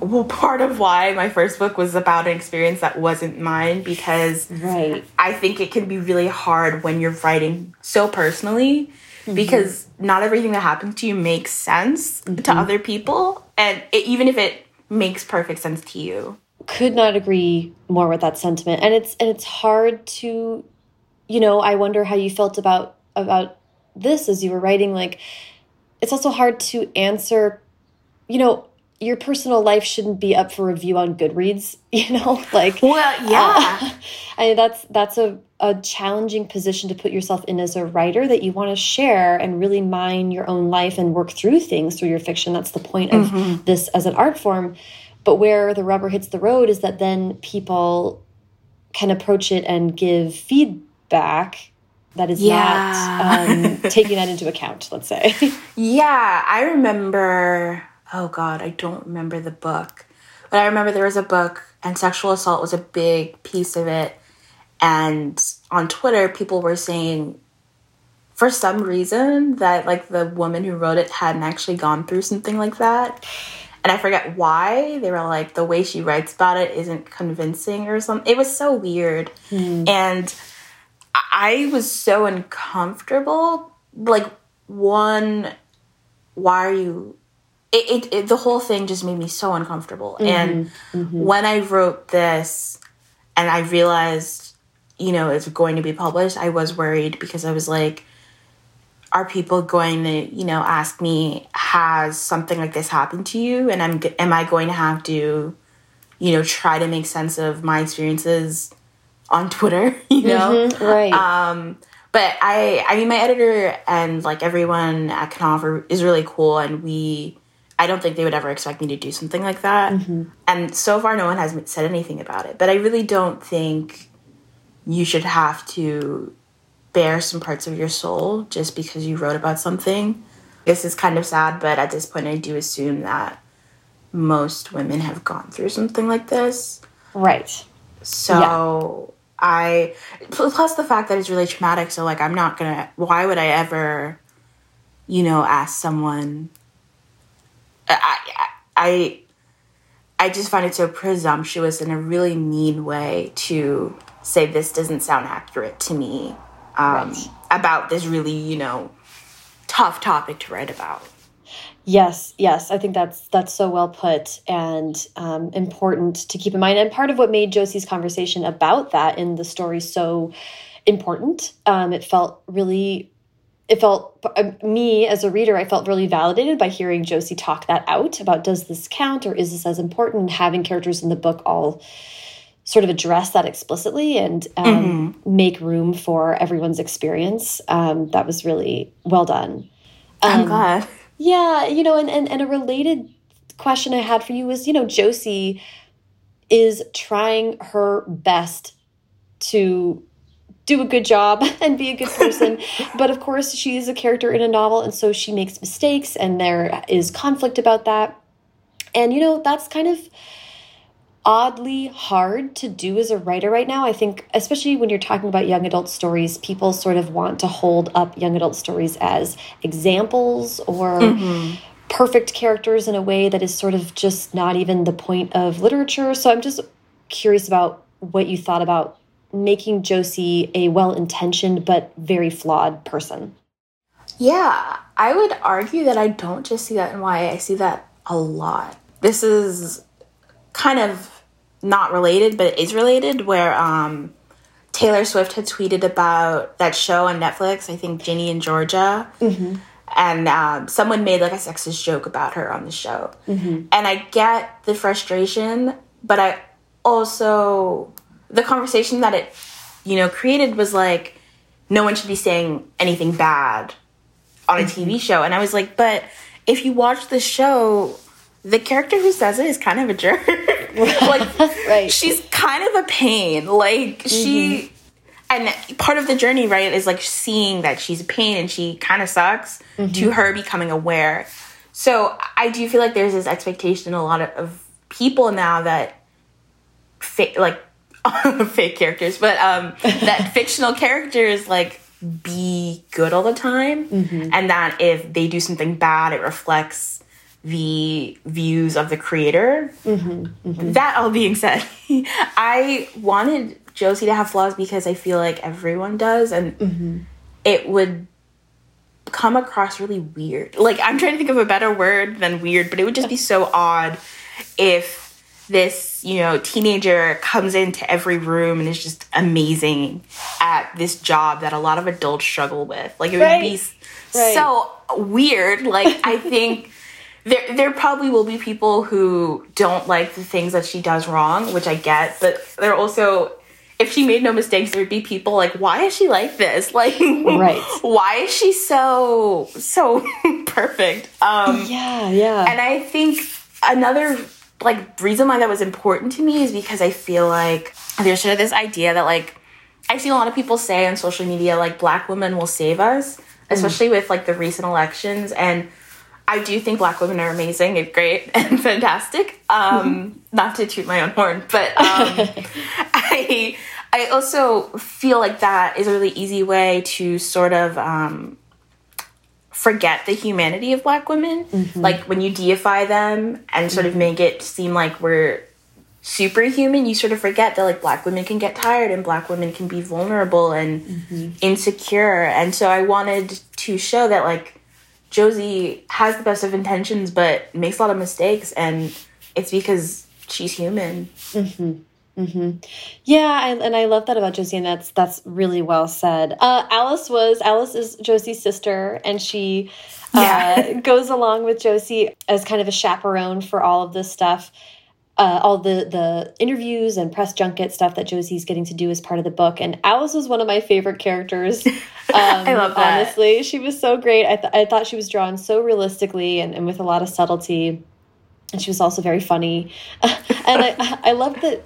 well part of why my first book was about an experience that wasn't mine because right i think it can be really hard when you're writing so personally mm-hmm. because not everything that happens to you makes sense mm-hmm. to other people and it, even if it makes perfect sense to you could not agree more with that sentiment and it's and it's hard to you know i wonder how you felt about about this as you were writing like it's also hard to answer you know your personal life shouldn't be up for review on Goodreads, [laughs] you know? Like Well, yeah. Uh, [laughs] I mean that's that's a a challenging position to put yourself in as a writer that you want to share and really mine your own life and work through things through your fiction. That's the point of mm -hmm. this as an art form. But where the rubber hits the road is that then people can approach it and give feedback that is yeah. not um, [laughs] taking that into account, let's say. [laughs] Yeah, I remember oh God, I don't remember the book. But I remember there was a book and sexual assault was a big piece of it. And on Twitter, people were saying for some reason that like the woman who wrote it hadn't actually gone through something like that. And I forget why. They were like, the way she writes about it isn't convincing or something. It was so weird. Mm. And I was so uncomfortable. Like, one, why are you it, it, it, the whole thing just made me so uncomfortable. Mm -hmm. And mm -hmm. when I wrote this and I realized, you know, it's going to be published, I was worried because I was like, are people going to, you know, ask me, has something like this happened to you? And I'm, am I going to have to, you know, try to make sense of my experiences on Twitter, [laughs] you know? Mm -hmm, right. Um, but I, I mean, my editor and like everyone at Knopf is really cool, and we I don't think they would ever expect me to do something like that. Mm -hmm. And so far, no one has said anything about it. But I really don't think you should have to bear some parts of your soul just because you wrote about something. This is kind of sad, but at this point, I do assume that most women have gone through something like this. Right. So yeah. I, plus the fact that it's really traumatic. So, like, I'm not gonna, why would I ever, you know, ask someone I, I, I just find it so presumptuous in a really mean way to say this doesn't sound accurate to me um, right. about this really, you know, tough topic to write about. Yes, yes, I think that's that's so well put and um, important to keep in mind. And part of what made Josie's conversation about that in the story so important, um, it felt really, it felt uh, me as a reader, I felt really validated by hearing Josie talk that out about does this count or is this as important? Having characters in the book all sort of address that explicitly and um, mm -hmm. make room for everyone's experience. Um, that was really well done. I'm um, glad. Yeah, you know, and, and, and a related question I had for you was, you know, Josie is trying her best to do a good job [laughs] and be a good person. [laughs] but of course, she is a character in a novel, and so she makes mistakes, and there is conflict about that. And, you know, that's kind of oddly hard to do as a writer right now. I think, especially when you're talking about young adult stories, people sort of want to hold up young adult stories as examples or mm -hmm. perfect characters in a way that is sort of just not even the point of literature. So I'm just curious about what you thought about making Josie a well intentioned but very flawed person. Yeah, I would argue that I don't just see that in YA, I see that a lot. This is kind of not related, but it is related, where um, Taylor Swift had tweeted about that show on Netflix, I think Ginny and Georgia. Mm -hmm. And um, someone made like a sexist joke about her on the show. Mm -hmm. And I get the frustration, but I also, the conversation that it, you know, created was like, no one should be saying anything bad on a TV mm-hmm. show. And I was like, but if you watch the show, the character who says it is kind of a jerk. [laughs] like, right. she's kind of a pain. Like, mm-hmm. she. And part of the journey, right, is like seeing that she's a pain and she kind of sucks mm-hmm. to her becoming aware. So I do feel like there's this expectation in a lot of, of people now that fake, like, [laughs] fake characters, but um, [laughs] that fictional characters, like, be good all the time. Mm-hmm. And that if they do something bad, it reflects the views of the creator. Mm-hmm, mm-hmm. That all being said, [laughs] I wanted Josie to have flaws because I feel like everyone does, and mm-hmm. it would come across really weird. Like, I'm trying to think of a better word than weird, but it would just be so odd if this, you know, teenager comes into every room and is just amazing at this job that a lot of adults struggle with. Like, it would right. be right. so weird. Like, I think [laughs] there there probably will be people who don't like the things that she does wrong, which I get, but there also if she made no mistakes, there'd be people like, why is she like this? [laughs] Like, right? Why is she so so [laughs] perfect? Um, yeah, yeah. And I think another like reason why that was important to me is because I feel like there's sort of this idea that like I see a lot of people say on social media like black women will save us, mm. especially mm. with like the recent elections and I do think black women are amazing and great [laughs] and fantastic. Um, not to toot my own horn, but um, [laughs] I I also feel like that is a really easy way to sort of um, forget the humanity of black women. Mm-hmm. Like when you deify them and sort mm-hmm. of make it seem like we're superhuman, you sort of forget that like black women can get tired and black women can be vulnerable and mm-hmm. insecure. And so I wanted to show that like Josie has the best of intentions, but makes a lot of mistakes, and it's because she's human. Mm-hmm. Mm-hmm. Yeah, I, and I love that about Josie, and that's that's really well said. Uh, Alice was Alice is Josie's sister, and she uh, yeah. goes along with Josie as kind of a chaperone for all of this stuff uh, all the the interviews and press junket stuff that Josie's getting to do as part of the book. And Alice was one of my favorite characters. [laughs] Um, I love that. Honestly, she was so great. I, th I thought she was drawn so realistically and, and with a lot of subtlety. And she was also very funny. [laughs] and I [laughs] I love that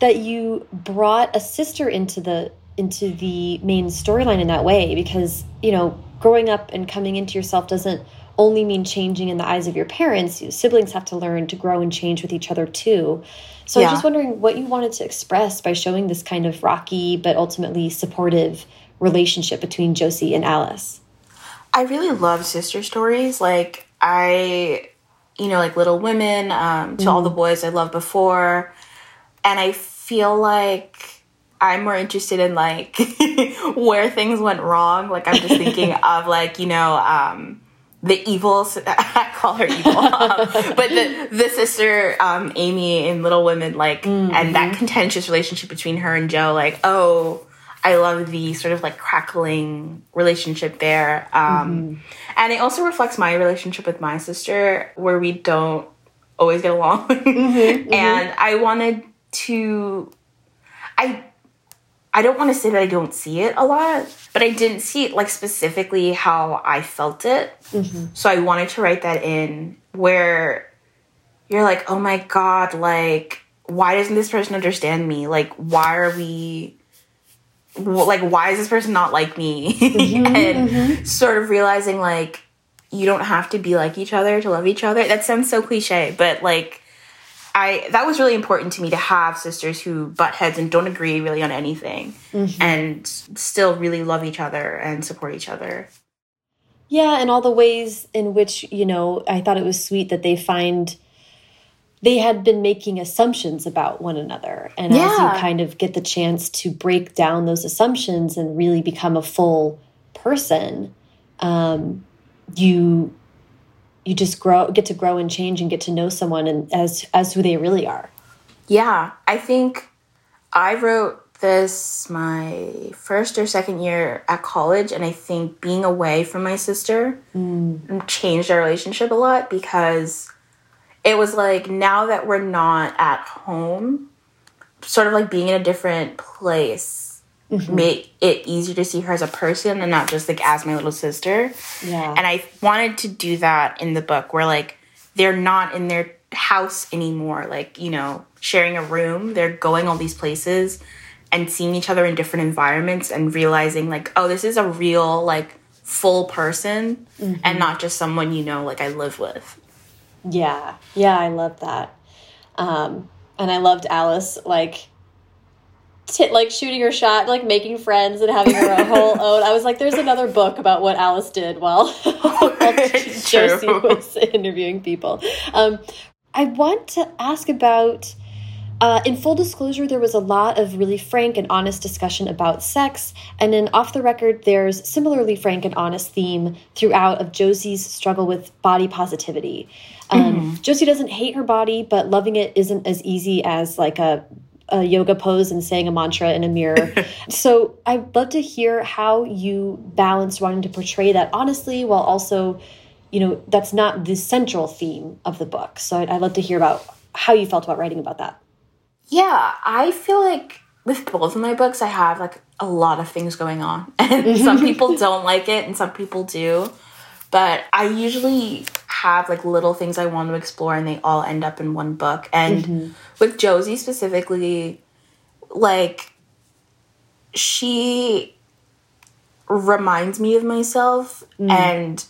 that you brought a sister into the into the main storyline in that way because you know growing up and coming into yourself doesn't only mean changing in the eyes of your parents. Siblings have to learn to grow and change with each other too. So yeah. I'm just wondering what you wanted to express by showing this kind of rocky but ultimately supportive relationship between Josie and Alice. I really love sister stories. Like I, you know, like Little Women, um, to mm. all the mm. boys I loved before, and I feel like I'm more interested in like [laughs] where things went wrong. Like I'm just thinking [laughs] of like you know. Um, the evil [laughs] I call her evil, but the the sister um, Amy in Little Women, like, mm -hmm. and that mm-hmm. contentious relationship between her and Jo, like, oh, I love the sort of like crackling relationship there, um, mm -hmm. and it also reflects my relationship with my sister, where we don't always get along, mm -hmm. [laughs] and I wanted to, I I don't want to say that I don't see it a lot, but I didn't see it like specifically how I felt it. Mm-hmm. So I wanted to write that in where you're like, oh my God, like, why doesn't this person understand me? Like, why are we, like, why is this person not like me? Mm-hmm, [laughs] and mm-hmm. sort of realizing, like, you don't have to be like each other to love each other. That sounds so cliche, but like, I that was really important to me to have sisters who butt heads and don't agree really on anything mm-hmm. and still really love each other and support each other. Yeah, and all the ways in which, you know, I thought it was sweet that they find they had been making assumptions about one another. And yeah. as you kind of get the chance to break down those assumptions and really become a full person, um, you you just grow get to grow and change and get to know someone and as as who they really are yeah i think i wrote this my first or second year at college and i think being away from my sister mm. changed our relationship a lot because it was like now that we're not at home sort of like being in a different place mm-hmm. make it easier to see her as a person and not just like as my little sister. Yeah. And I wanted to do that in the book where like they're not in their house anymore, like, you know, sharing a room. They're going all these places and seeing each other in different environments and realizing like, oh, this is a real like full person mm-hmm. and not just someone you know like I live with. Yeah. Yeah, I love that. Um and I loved Alice like like shooting her shot, like making friends and having her whole [laughs] own. I was like, there's another book about what Alice did while, [laughs] while [laughs] Josie was interviewing people. Um, I want to ask about. Uh, in full disclosure, there was a lot of really frank and honest discussion about sex, and in Off the Record, there's similarly frank and honest theme throughout of Josie's struggle with body positivity. Um, mm -hmm. Josie doesn't hate her body, but loving it isn't as easy as like a a yoga pose and saying a mantra in a mirror. [laughs] so I'd love to hear how you balance wanting to portray that honestly while also, you know, that's not the central theme of the book. So I'd, I'd love to hear about how you felt about writing about that. Yeah, I feel like with both of my books, I have like a lot of things going on. [laughs] And some [laughs] people don't like it and some people do. But I usually have like little things I want to explore and they all end up in one book. And mm-hmm. with Josie specifically, like she reminds me of myself mm. and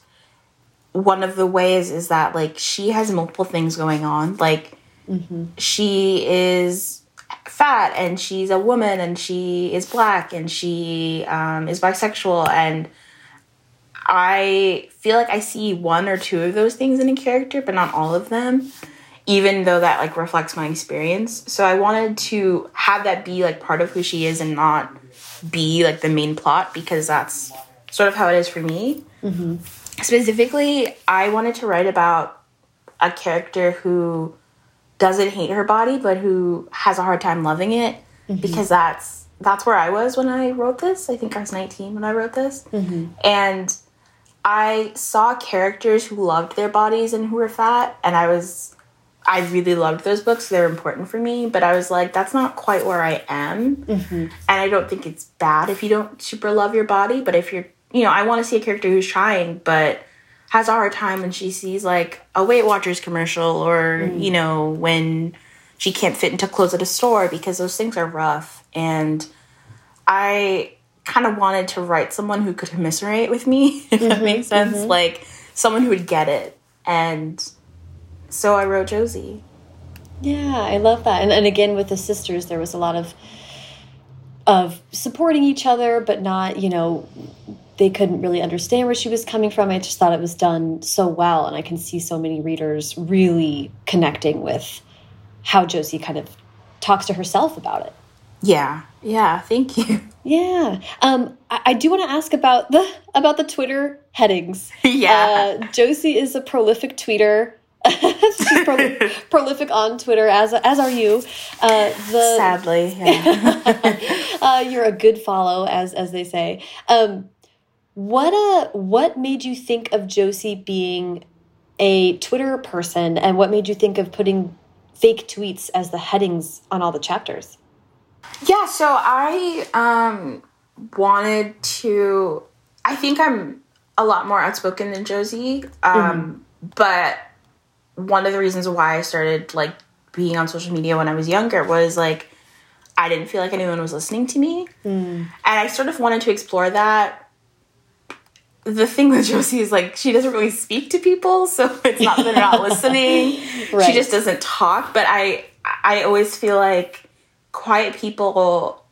one of the ways is that like she has multiple things going on like mm-hmm. she is fat and she's a woman and she is black and she um, is bisexual and I feel like I see one or two of those things in a character, but not all of them, even though that like reflects my experience. So I wanted to have that be like part of who she is and not be like the main plot because that's sort of how it is for me. Mm-hmm. Specifically, I wanted to write about a character who doesn't hate her body but who has a hard time loving it mm-hmm. because that's that's where I was when I wrote this. I think I was 19 when I wrote this. Mm-hmm. And I saw characters who loved their bodies and who were fat, and I was, I really loved those books. They're important for me, but I was like, that's not quite where I am. Mm-hmm. And I don't think it's bad if you don't super love your body, but if you're, you know, I want to see a character who's trying, but has a hard time when she sees like a Weight Watchers commercial or, mm. you know, when she can't fit into clothes at a store because those things are rough. And I kind of wanted to write someone who could commiserate with me, [laughs] if mm-hmm, that makes sense. Mm-hmm. Like someone who would get it. And so I wrote Josie. Yeah, I love that. And, and again, with the sisters, there was a lot of of supporting each other, but not, you know, they couldn't really understand where she was coming from. I just thought it was done so well. And I can see so many readers really connecting with how Josie kind of talks to herself about it. Yeah. Yeah. Thank you. [laughs] Yeah. Um, I, I do want to ask about the about the Twitter headings. [laughs] Yeah. Uh, Josie is a prolific tweeter. [laughs] She's pro prolific on Twitter, as as are you. Uh, the, Sadly, yeah. uh, you're a good follow, as as they say. Um, what uh, what made you think of Josie being a Twitter person, and what made you think of putting fake tweets as the headings on all the chapters? Yeah, so I um wanted to I think I'm a lot more outspoken than Josie. Um but one of the reasons why I started like being on social media when I was younger was like I didn't feel like anyone was listening to me. And I sort of wanted to explore that. The thing with Josie is like she doesn't really speak to people, so [laughs] it's not that they're not [laughs] listening. Right. She just doesn't talk. But I I always feel like quiet people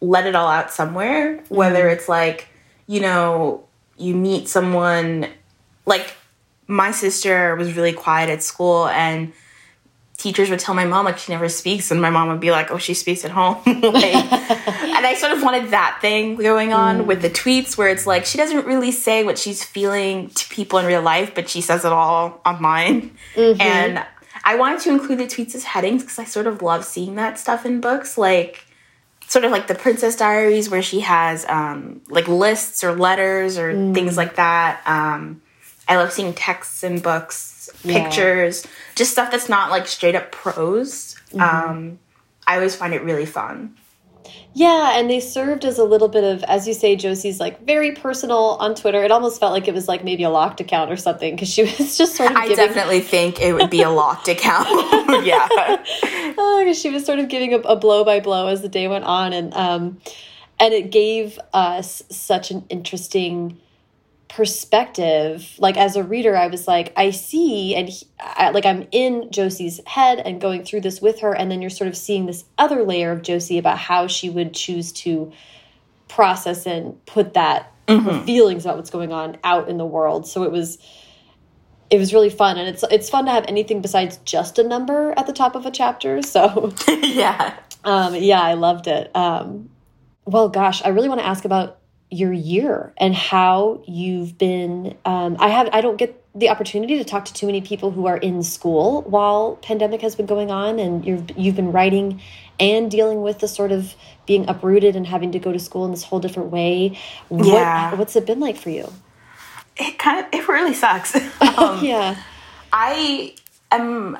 let it all out somewhere. Whether mm-hmm. it's like, you know, you meet someone like my sister was really quiet at school and teachers would tell my mom like she never speaks and my mom would be like oh she speaks at home. [laughs] Like, [laughs] and i sort of wanted that thing going on mm. with the tweets where it's like she doesn't really say what she's feeling to people in real life but she says it all online mm-hmm. and i wanted to include the tweets as headings because i sort of love seeing that stuff in books like sort of like the princess diaries where she has um, like lists or letters or things like that. Um, i love seeing texts in books Yeah. pictures just stuff that's not like straight up prose. Um, i always find it really fun Yeah, and they served as a little bit of, as you say, Josie's like very personal on Twitter. It almost felt like it was like maybe a locked account or something because she [laughs] was just sort of i giving, definitely think it would be a locked account [laughs] [laughs] yeah oh, she was sort of giving a, a blow by blow as the day went on, and um, and it gave us such an interesting perspective. Like as a reader, I was like, I see, and he, I, like I'm in Josie's head and going through this with her, and then you're sort of seeing this other layer of Josie about how she would choose to process and put that her feelings about what's going on out in the world. So it was it was really fun and it's it's fun to have anything besides just a number at the top of a chapter. So [laughs] yeah um yeah, I loved it. Um well gosh, I really want to ask about your year and how you've been um I have I don't get the opportunity to talk to too many people who are in school while pandemic has been going on and you've you've been writing and dealing with the sort of being uprooted and having to go to school in this whole different way. What, Yeah. what's it been like for you? it kind of it really sucks [laughs] [laughs] um, yeah. I am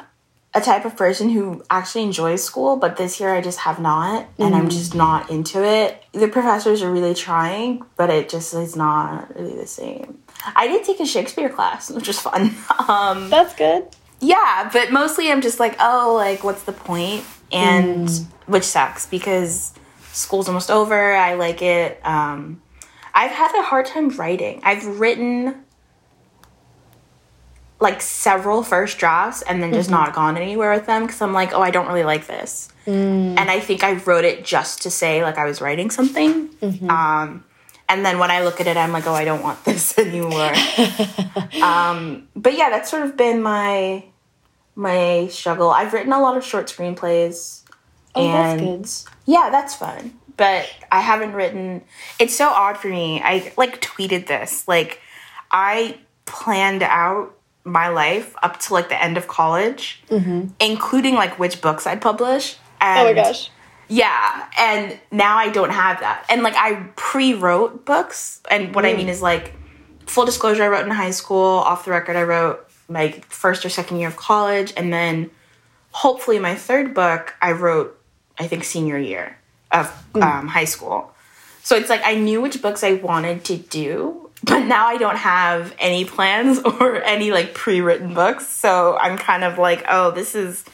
a type of person who actually enjoys school, but this year I just have not, and I'm just not into it. The professors are really trying, but it just is not really the same. I did take a Shakespeare class, which was fun. [laughs] Um, That's good. yeah, but mostly I'm just like, oh, like, what's the point? And which sucks because school's almost over. I like it. Um, I've had a hard time writing. I've written like several first drafts and then just not gone anywhere with them because I'm like, oh, I don't really like this. And I think I wrote it just to say like I was writing something. Um, and then when I look at it, I'm like, oh, I don't want [laughs] this anymore. [laughs] um, but yeah, that's sort of been my my struggle. I've written a lot of short screenplays. Oh, that's and good. yeah, that's fun. But I haven't written. It's so odd for me. I like tweeted this. Like, I planned out my life up to like the end of college, including like which books I'd publish. And Mm-hmm. Oh my gosh. yeah, and now I don't have that. And like I pre-wrote books, and what I mean is like full disclosure, I wrote in high school. Off the record, I wrote my first or second year of college, and then hopefully my third book I wrote, I think senior year of um, high school. So it's like I knew which books I wanted to do, but now I don't have any plans [laughs] or any like pre-written books. So I'm kind of like, oh, this is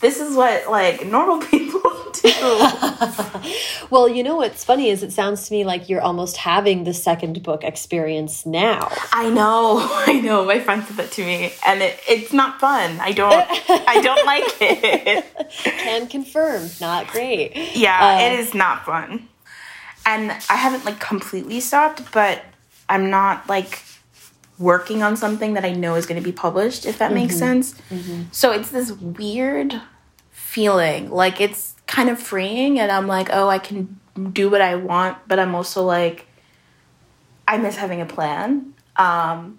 this is what like normal [laughs] people do. [laughs] Well, you know what's funny is it sounds to me like you're almost having the second book experience now. I know, I know. My friend said that to me, and it, it's not fun. I don't, I don't like it. Can confirm, not great. Yeah, Uh, it is not fun. And I haven't like completely stopped, but I'm not like working on something that I know is going to be published, if that makes sense. So it's this weird feeling. Like it's kind of freeing and I'm like, oh, I can do what I want, but I'm also like I miss having a plan. Um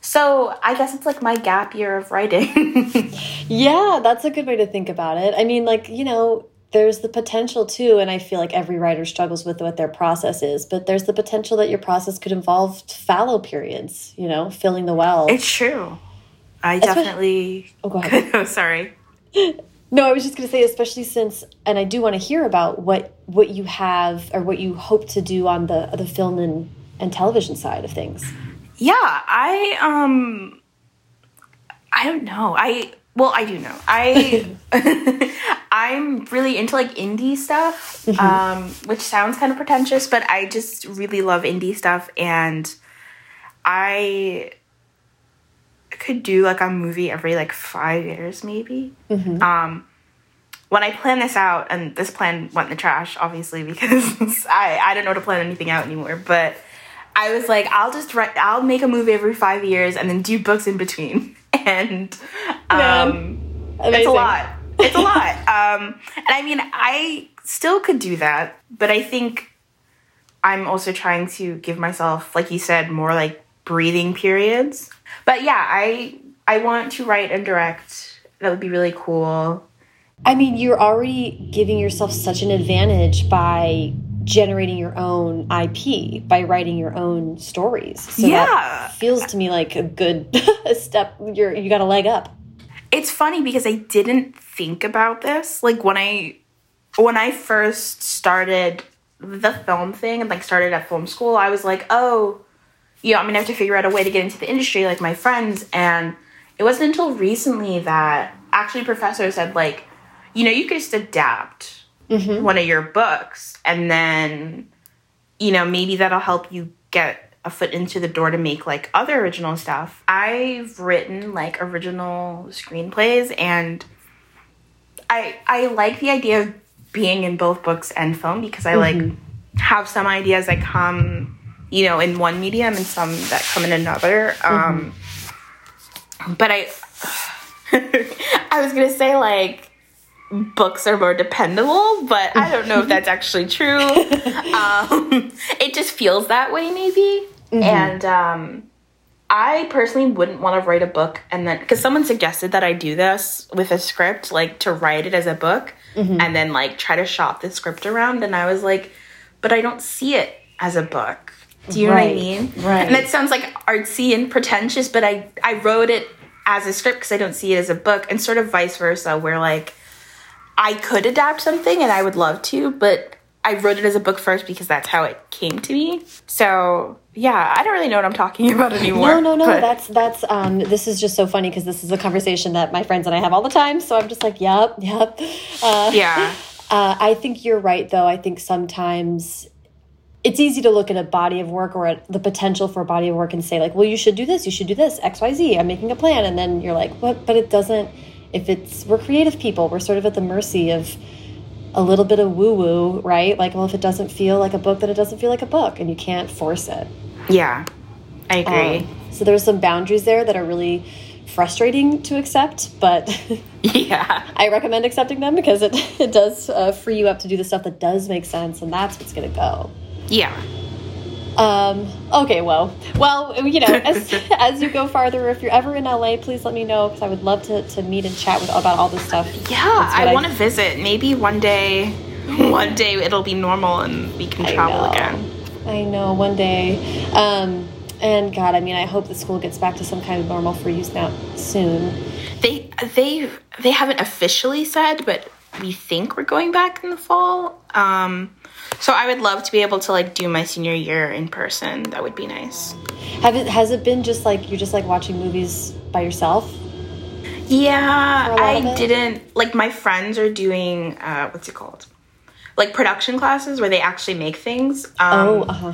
so I guess it's like my gap year of writing. [laughs] yeah, that's a good way to think about it. I mean, like, you know, there's the potential too, and I feel like every writer struggles with what their process is, but there's the potential that your process could involve fallow periods, you know, filling the well. It's true. I definitely. oh, go ahead. [laughs] oh, sorry. [laughs] No, I was just going to say, especially since, and I do want to hear about what what you have or what you hope to do on the the film and and television side of things. Yeah, I um, I don't know. I well, I do know. I [laughs] I'm really into like indie stuff, mm-hmm. um, which sounds kind of pretentious, but I just really love indie stuff, and I could do like a movie every like five years, maybe. Mm-hmm. Um, when I planned this out, and this plan went in the trash, obviously, [laughs] because I I don't know to plan anything out anymore, but. I was like, I'll just write, I'll make a movie every five years and then do books in between. [laughs] And um, it's a lot it's a lot. [laughs] Um, and I mean, I still could do that, but I think I'm also trying to give myself, like you said, more like breathing periods. But yeah, I I want to write and direct. That would be really cool. I mean, you're already giving yourself such an advantage by generating your own IP by writing your own stories. So yeah. feels to me like a good [laughs] step. You're you got a leg up. It's funny because I didn't think about this. Like when I when I first started the film thing and like started at film school, I was like, oh, you know, I'm gonna have to figure out a way to get into the industry like my friends. And it wasn't until recently that actually professors said like, you know, you could just adapt mm-hmm. one of your books and then, you know, maybe that'll help you get a foot into the door to make like other original stuff. I've written like original screenplays and I I like the idea of being in both books and film because I mm-hmm. like have some ideas that come, you know, in one medium and some that come in another. Um, mm-hmm. but I [sighs] I was gonna say like books are more dependable, but I don't know if that's actually true. [laughs] Um, it just feels that way, maybe. Mm-hmm. And um, I personally wouldn't want to write a book and then because someone suggested that I do this with a script, like to write it as a book mm-hmm. and then like try to shop the script around. And I was like, but I don't see it as a book. Do you right. know what I mean? Right. And it sounds like artsy and pretentious, but I I wrote it as a script because I don't see it as a book, and sort of vice versa, where like I could adapt something and I would love to, but I wrote it as a book first because that's how it came to me. So yeah, I don't really know what I'm talking [laughs] about anymore. No, no, no. But... That's that's um. This is just so funny because this is a conversation that my friends and I have all the time. So I'm just like, yep, yep. Uh, yeah. [laughs] Uh, I think you're right, though. I think sometimes it's easy to look at a body of work or at the potential for a body of work and say like, well, you should do this, you should do this, X, Y, Z. I'm making a plan, and then you're like, what? But it doesn't. If it's we're creative people, we're sort of at the mercy of a little bit of woo woo, right? Like, well, if it doesn't feel like a book, then it doesn't feel like a book, and you can't force it. Yeah, I agree. Um, so there's some boundaries there that are really frustrating to accept, but [laughs] yeah, I recommend accepting them because it [laughs] it does uh, free you up to do the stuff that does make sense, and that's what's going to go. Yeah. Um, okay, well, well, you know, as, [laughs] as you go farther, if you're ever in LA, please let me know because I would love to, to meet and chat with about all this stuff. Yeah, I want to visit. Maybe one day, one day it'll be normal and we can travel again. I know, one day. Um, and God, I mean, I hope the school gets back to some kind of normal for you now soon. They they they haven't officially said, but we think we're going back in the fall. Um, so I would love to be able to like do my senior year in person. That would be nice. Have it has it been just like you're just like watching movies by yourself? Yeah, I didn't like my friends are doing uh what's it called? Like production classes where they actually make things. Um, oh, uh-huh.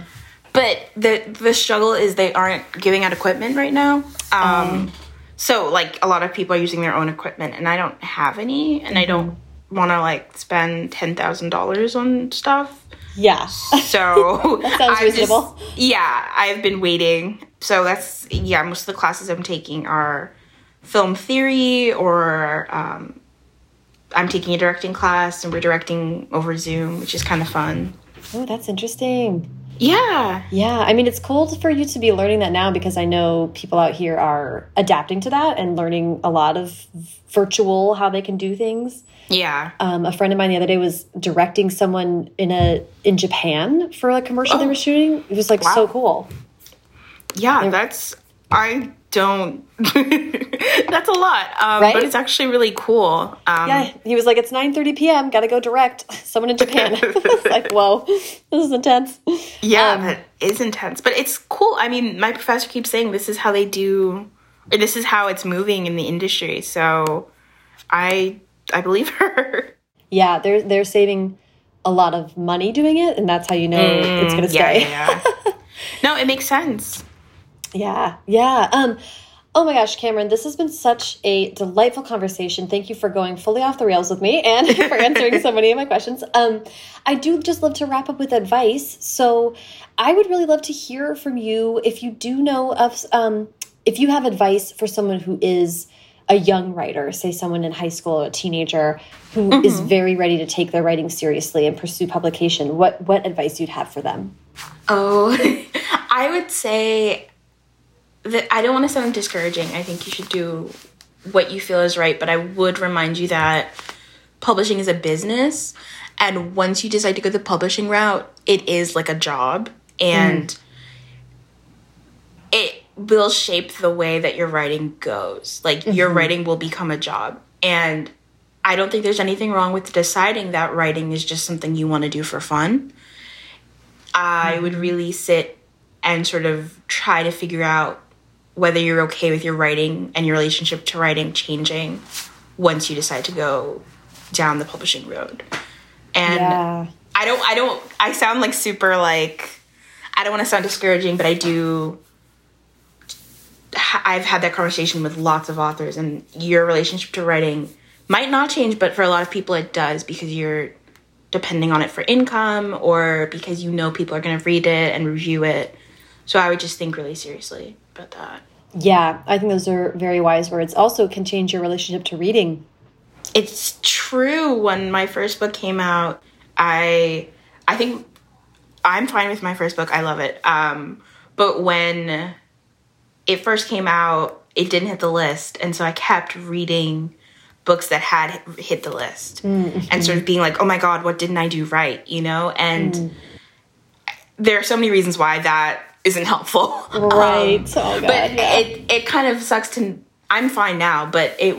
But the the struggle is they aren't giving out equipment right now. Um, um so like a lot of people are using their own equipment and I don't have any and I don't want to like spend $10,000 on stuff. Yeah. So [laughs] that sounds reasonable. Just, yeah, I've been waiting. So that's yeah. Most of the classes I'm taking are film theory or um, I'm taking a directing class and we're directing over Zoom, which is kind of fun. Oh, that's interesting. Yeah. Yeah. I mean, it's cool for you to be learning that now because I know people out here are adapting to that and learning a lot of virtual how they can do things. Yeah. Um, a friend of mine the other day was directing someone in a in Japan for a commercial oh. they were shooting. It was like wow. so cool. Yeah, They're, that's I don't. [laughs] that's a lot, um, right? but it's actually really cool. Um, yeah, he was like, "It's nine thirty p.m. Got to go direct [laughs] someone in Japan." [laughs] it's like, whoa, this is intense. Yeah, um, that is intense, but it's cool. I mean, my professor keeps saying this is how they do, or this is how it's moving in the industry. So, I I believe [laughs] her. Yeah, they're they're saving a lot of money doing it, and that's how you know mm, it's going to stay. Yeah, yeah. [laughs] no, it makes sense. Yeah, yeah. Um, oh my gosh, Camryn, this has been such a delightful conversation. Thank you for going fully off the rails with me and [laughs] for answering so many of my questions. Um, I do just love to wrap up with advice. So I would really love to hear from you if you do know of, um, if you have advice for someone who is a young writer, say someone in high school or a teenager who mm -hmm. is mm-hmm. very ready to take their writing seriously and pursue publication, what what advice you'd have for them? Oh, [laughs] I would say that I don't want to sound discouraging. I think you should do what you feel is right, but I would remind you that publishing is a business. And once you decide to go the publishing route, it is like a job. And mm. Will shape the way that your writing goes. Like mm-hmm. your writing will become a job. And I don't think there's anything wrong with deciding that writing is just something you want to do for fun. I mm-hmm. would really sit and sort of try to figure out whether you're okay with your writing and your relationship to writing changing once you decide to go down the publishing road. And yeah. I don't I don't I sound like super like I don't want to sound discouraging, but I do I've had that conversation with lots of authors and your relationship to writing might not change, but for a lot of people it does because you're depending on it for income or because you know people are going to read it and review it. So I would just think really seriously about that. Yeah, I think those are very wise words. Also, can change your relationship to reading. It's true. When my first book came out, I I think I'm fine with my first book. I love it. Um, but when it first came out, it didn't hit the list, and so I kept reading books that had hit the list mm -hmm. and sort of being like, "Oh my god, what didn't I do right?" You know, and mm. there are so many reasons why that isn't helpful. [laughs] Right. Um, oh, God, but yeah. it it kind of sucks to I'm fine now, but it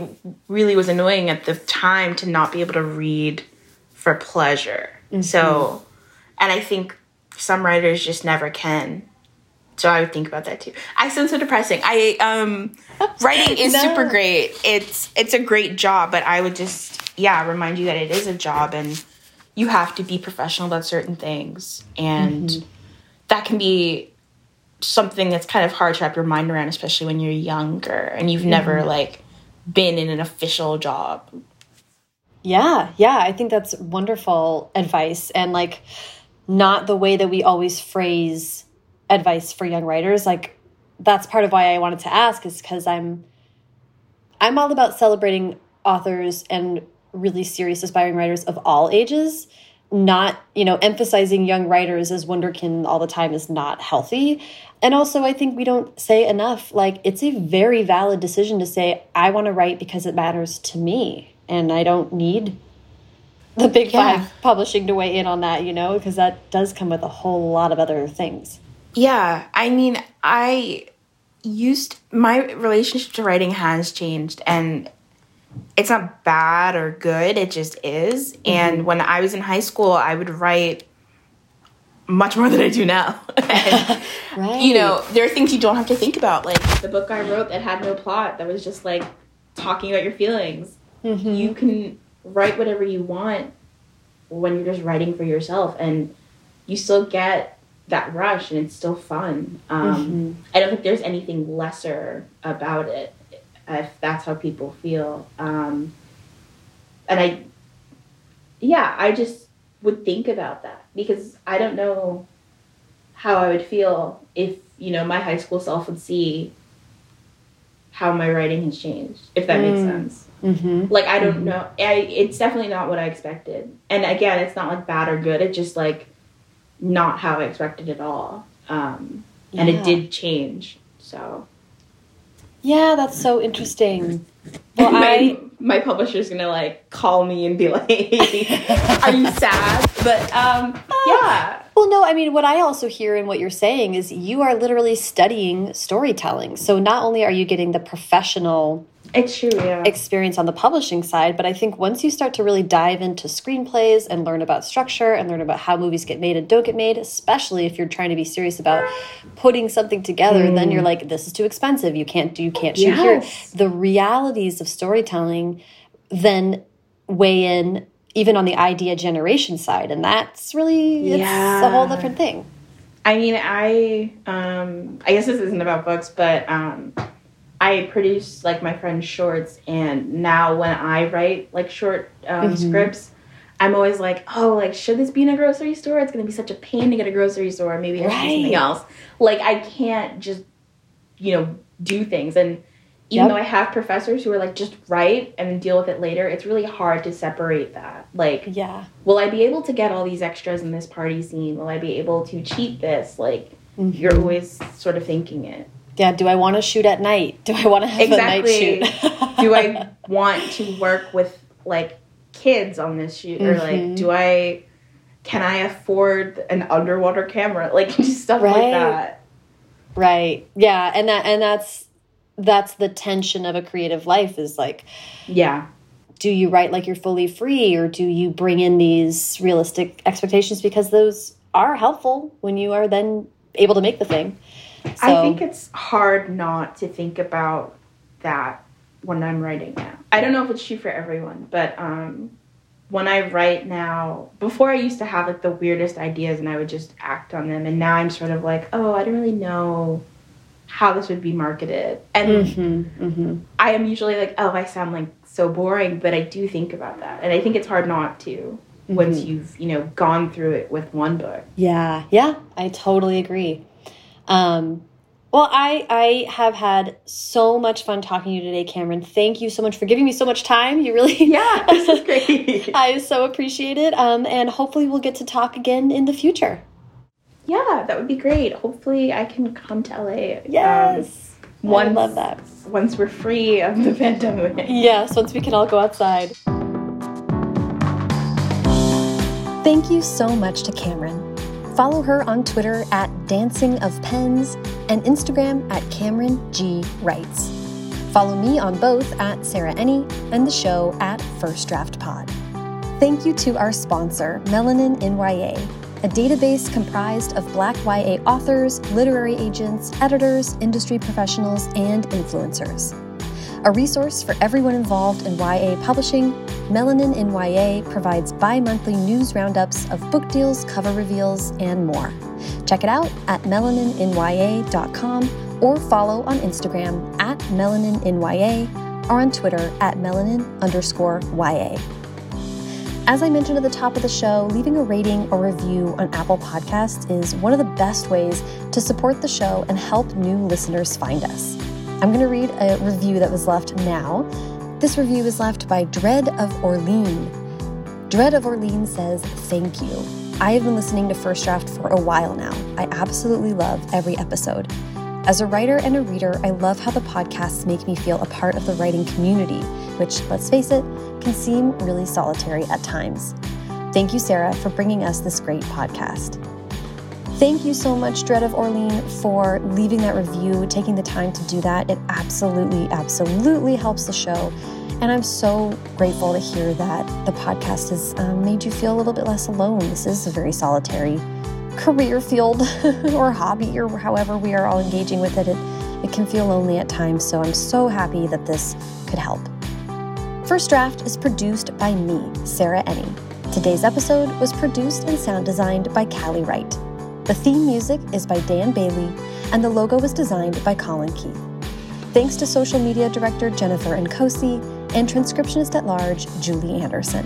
really was annoying at the time to not be able to read for pleasure. Mm -hmm. So and I think some writers just never can. So I would think about that too. I sound so depressing. I um writing is no. super great. It's it's a great job, but I would just yeah, remind you that it is a job and you have to be professional about certain things and mm -hmm. that can be something that's kind of hard to wrap your mind around, especially when you're younger and you've never mm-hmm. like been in an official job. Yeah, yeah, I think that's wonderful advice and like not the way that we always phrase advice for young writers. Like that's part of why I wanted to ask is because I'm I'm all about celebrating authors and really serious aspiring writers of all ages not you know emphasizing young writers as wonderkin all the time is not healthy and also i think we don't say enough like it's a very valid decision to say i want to write because it matters to me and i don't need the big yeah. five publishing to weigh in on that you know because that does come with a whole lot of other things yeah i mean i used my relationship to writing has changed and it's not bad or good it just is mm -hmm. and when i was in high school i would write much more than i do now [laughs] and, [laughs] right. you know there are things you don't have to think about like the book i wrote that had no plot that was just like talking about your feelings mm -hmm. you can write whatever you want when you're just writing for yourself and you still get that rush and it's still fun um, mm -hmm. i don't think there's anything lesser about it if that's how people feel. Um, and I, yeah, I just would think about that because I don't know how I would feel if, you know, my high school self would see how my writing has changed, if that mm. makes sense. Mm-hmm. Like I don't mm-hmm. know. I, it's definitely not what I expected. And again, it's not like bad or good. It's just like not how I expected at all. Um, yeah. And it did change. So. Yeah, that's so interesting. Well, [laughs] my, I my publisher's gonna like call me and be like, "Are you [laughs] sad?" But um, yeah. Well, no, I mean, what I also hear in what you're saying is you are literally studying storytelling. So not only are you getting the professional it's true, yeah. experience on the publishing side, but I think once you start to really dive into screenplays and learn about structure and learn about how movies get made and don't get made, especially if you're trying to be serious about putting something together, mm. then you're mm. like, this is too expensive. You can't do, you can't shoot yes. here. The realities of storytelling then weigh in even on the idea generation side and that's really it's yeah. a whole different thing i mean i um i guess this isn't about books but um i produce like my friend's shorts and now when i write like short um, mm -hmm. scripts i'm always like oh like should this be in a grocery store it's going to be such a pain to get a grocery store maybe i should right. do something else like i can't just you know do things and even yep. though I have professors who are like just write and deal with it later, it's really hard to separate that. Like, yeah, will I be able to get all these extras in this party scene? Will I be able to cheat this? Like, mm -hmm. you're always sort of thinking it. Yeah. Do I want to shoot at night? Do I want to have exactly. a night shoot? [laughs] do I want to work with like kids on this shoot, mm -hmm. or like, mm-hmm. do I? Can I afford an underwater camera? Like, [laughs] just stuff right. like that. Right. Yeah, and that and that's that's the tension of a creative life is like yeah do you write like you're fully free or do you bring in these realistic expectations because those are helpful when you are then able to make the thing so, i think it's hard not to think about that when i'm writing now i don't know if it's true for everyone but um when i write now before i used to have like the weirdest ideas and i would just act on them and now i'm sort of like oh i don't really know how this would be marketed. And mm -hmm, mm -hmm. I am usually like, oh, I sound like so boring, but I do think about that. And I think it's hard not to mm -hmm. once you've, you know, gone through it with one book. Yeah, yeah, I totally agree. Um, well, I, I have had so much fun talking to you today, Camryn. Thank you so much for giving me so much time. You really, [laughs] yeah, this is [laughs] great. I so appreciate it. Um, and hopefully, we'll get to talk again in the future. Yeah, that would be great. Hopefully, I can come to LA. Yes. Um, once, I love that. Once we're free of the [laughs] pandemic. Yes, once we can all go outside. Thank you so much to Camryn. Follow her on Twitter at Dancing of Pens and Instagram at Camryn G Writes. Follow me on both at Sarah Enni and the show at First Draft Pod. Thank you to our sponsor, Melanin in YA a database comprised of Black YA authors, literary agents, editors, industry professionals, and influencers. A resource for everyone involved in YA publishing, Melanin in YA provides bi monthly news roundups of book deals, cover reveals, and more. Check it out at melanininya.com or follow on Instagram at melanininya or on Twitter at melanin underscore YA. As I mentioned at the top of the show, leaving a rating or review on Apple Podcasts is one of the best ways to support the show and help new listeners find us. I'm going to read a review that was left now. This review is left by Dread of Orlean. Dread of Orlean says, Thank you. I have been listening to First Draft for a while now. I absolutely love every episode. As a writer and a reader, I love how the podcasts make me feel a part of the writing community, which, let's face it, can seem really solitary at times. Thank you, Sarah, for bringing us this great podcast. Thank you so much, Dread of Orlean, for leaving that review, taking the time to do that. It absolutely, absolutely helps the show. And I'm so grateful to hear that the podcast has um, made you feel a little bit less alone. This is a very solitary career field [laughs] or hobby or however we are all engaging with it, it, it can feel lonely at times. So I'm so happy that this could help. First Draft is produced by me, Sarah Enni. Today's episode was produced and sound designed by Callie Wright. The theme music is by Dan Bailey, and the logo was designed by Colin Keith. Thanks to social media director Jennifer Nkosi and transcriptionist at large Julie Anderson.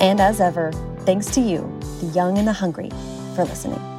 And as ever, thanks to you, the young and the hungry, for listening.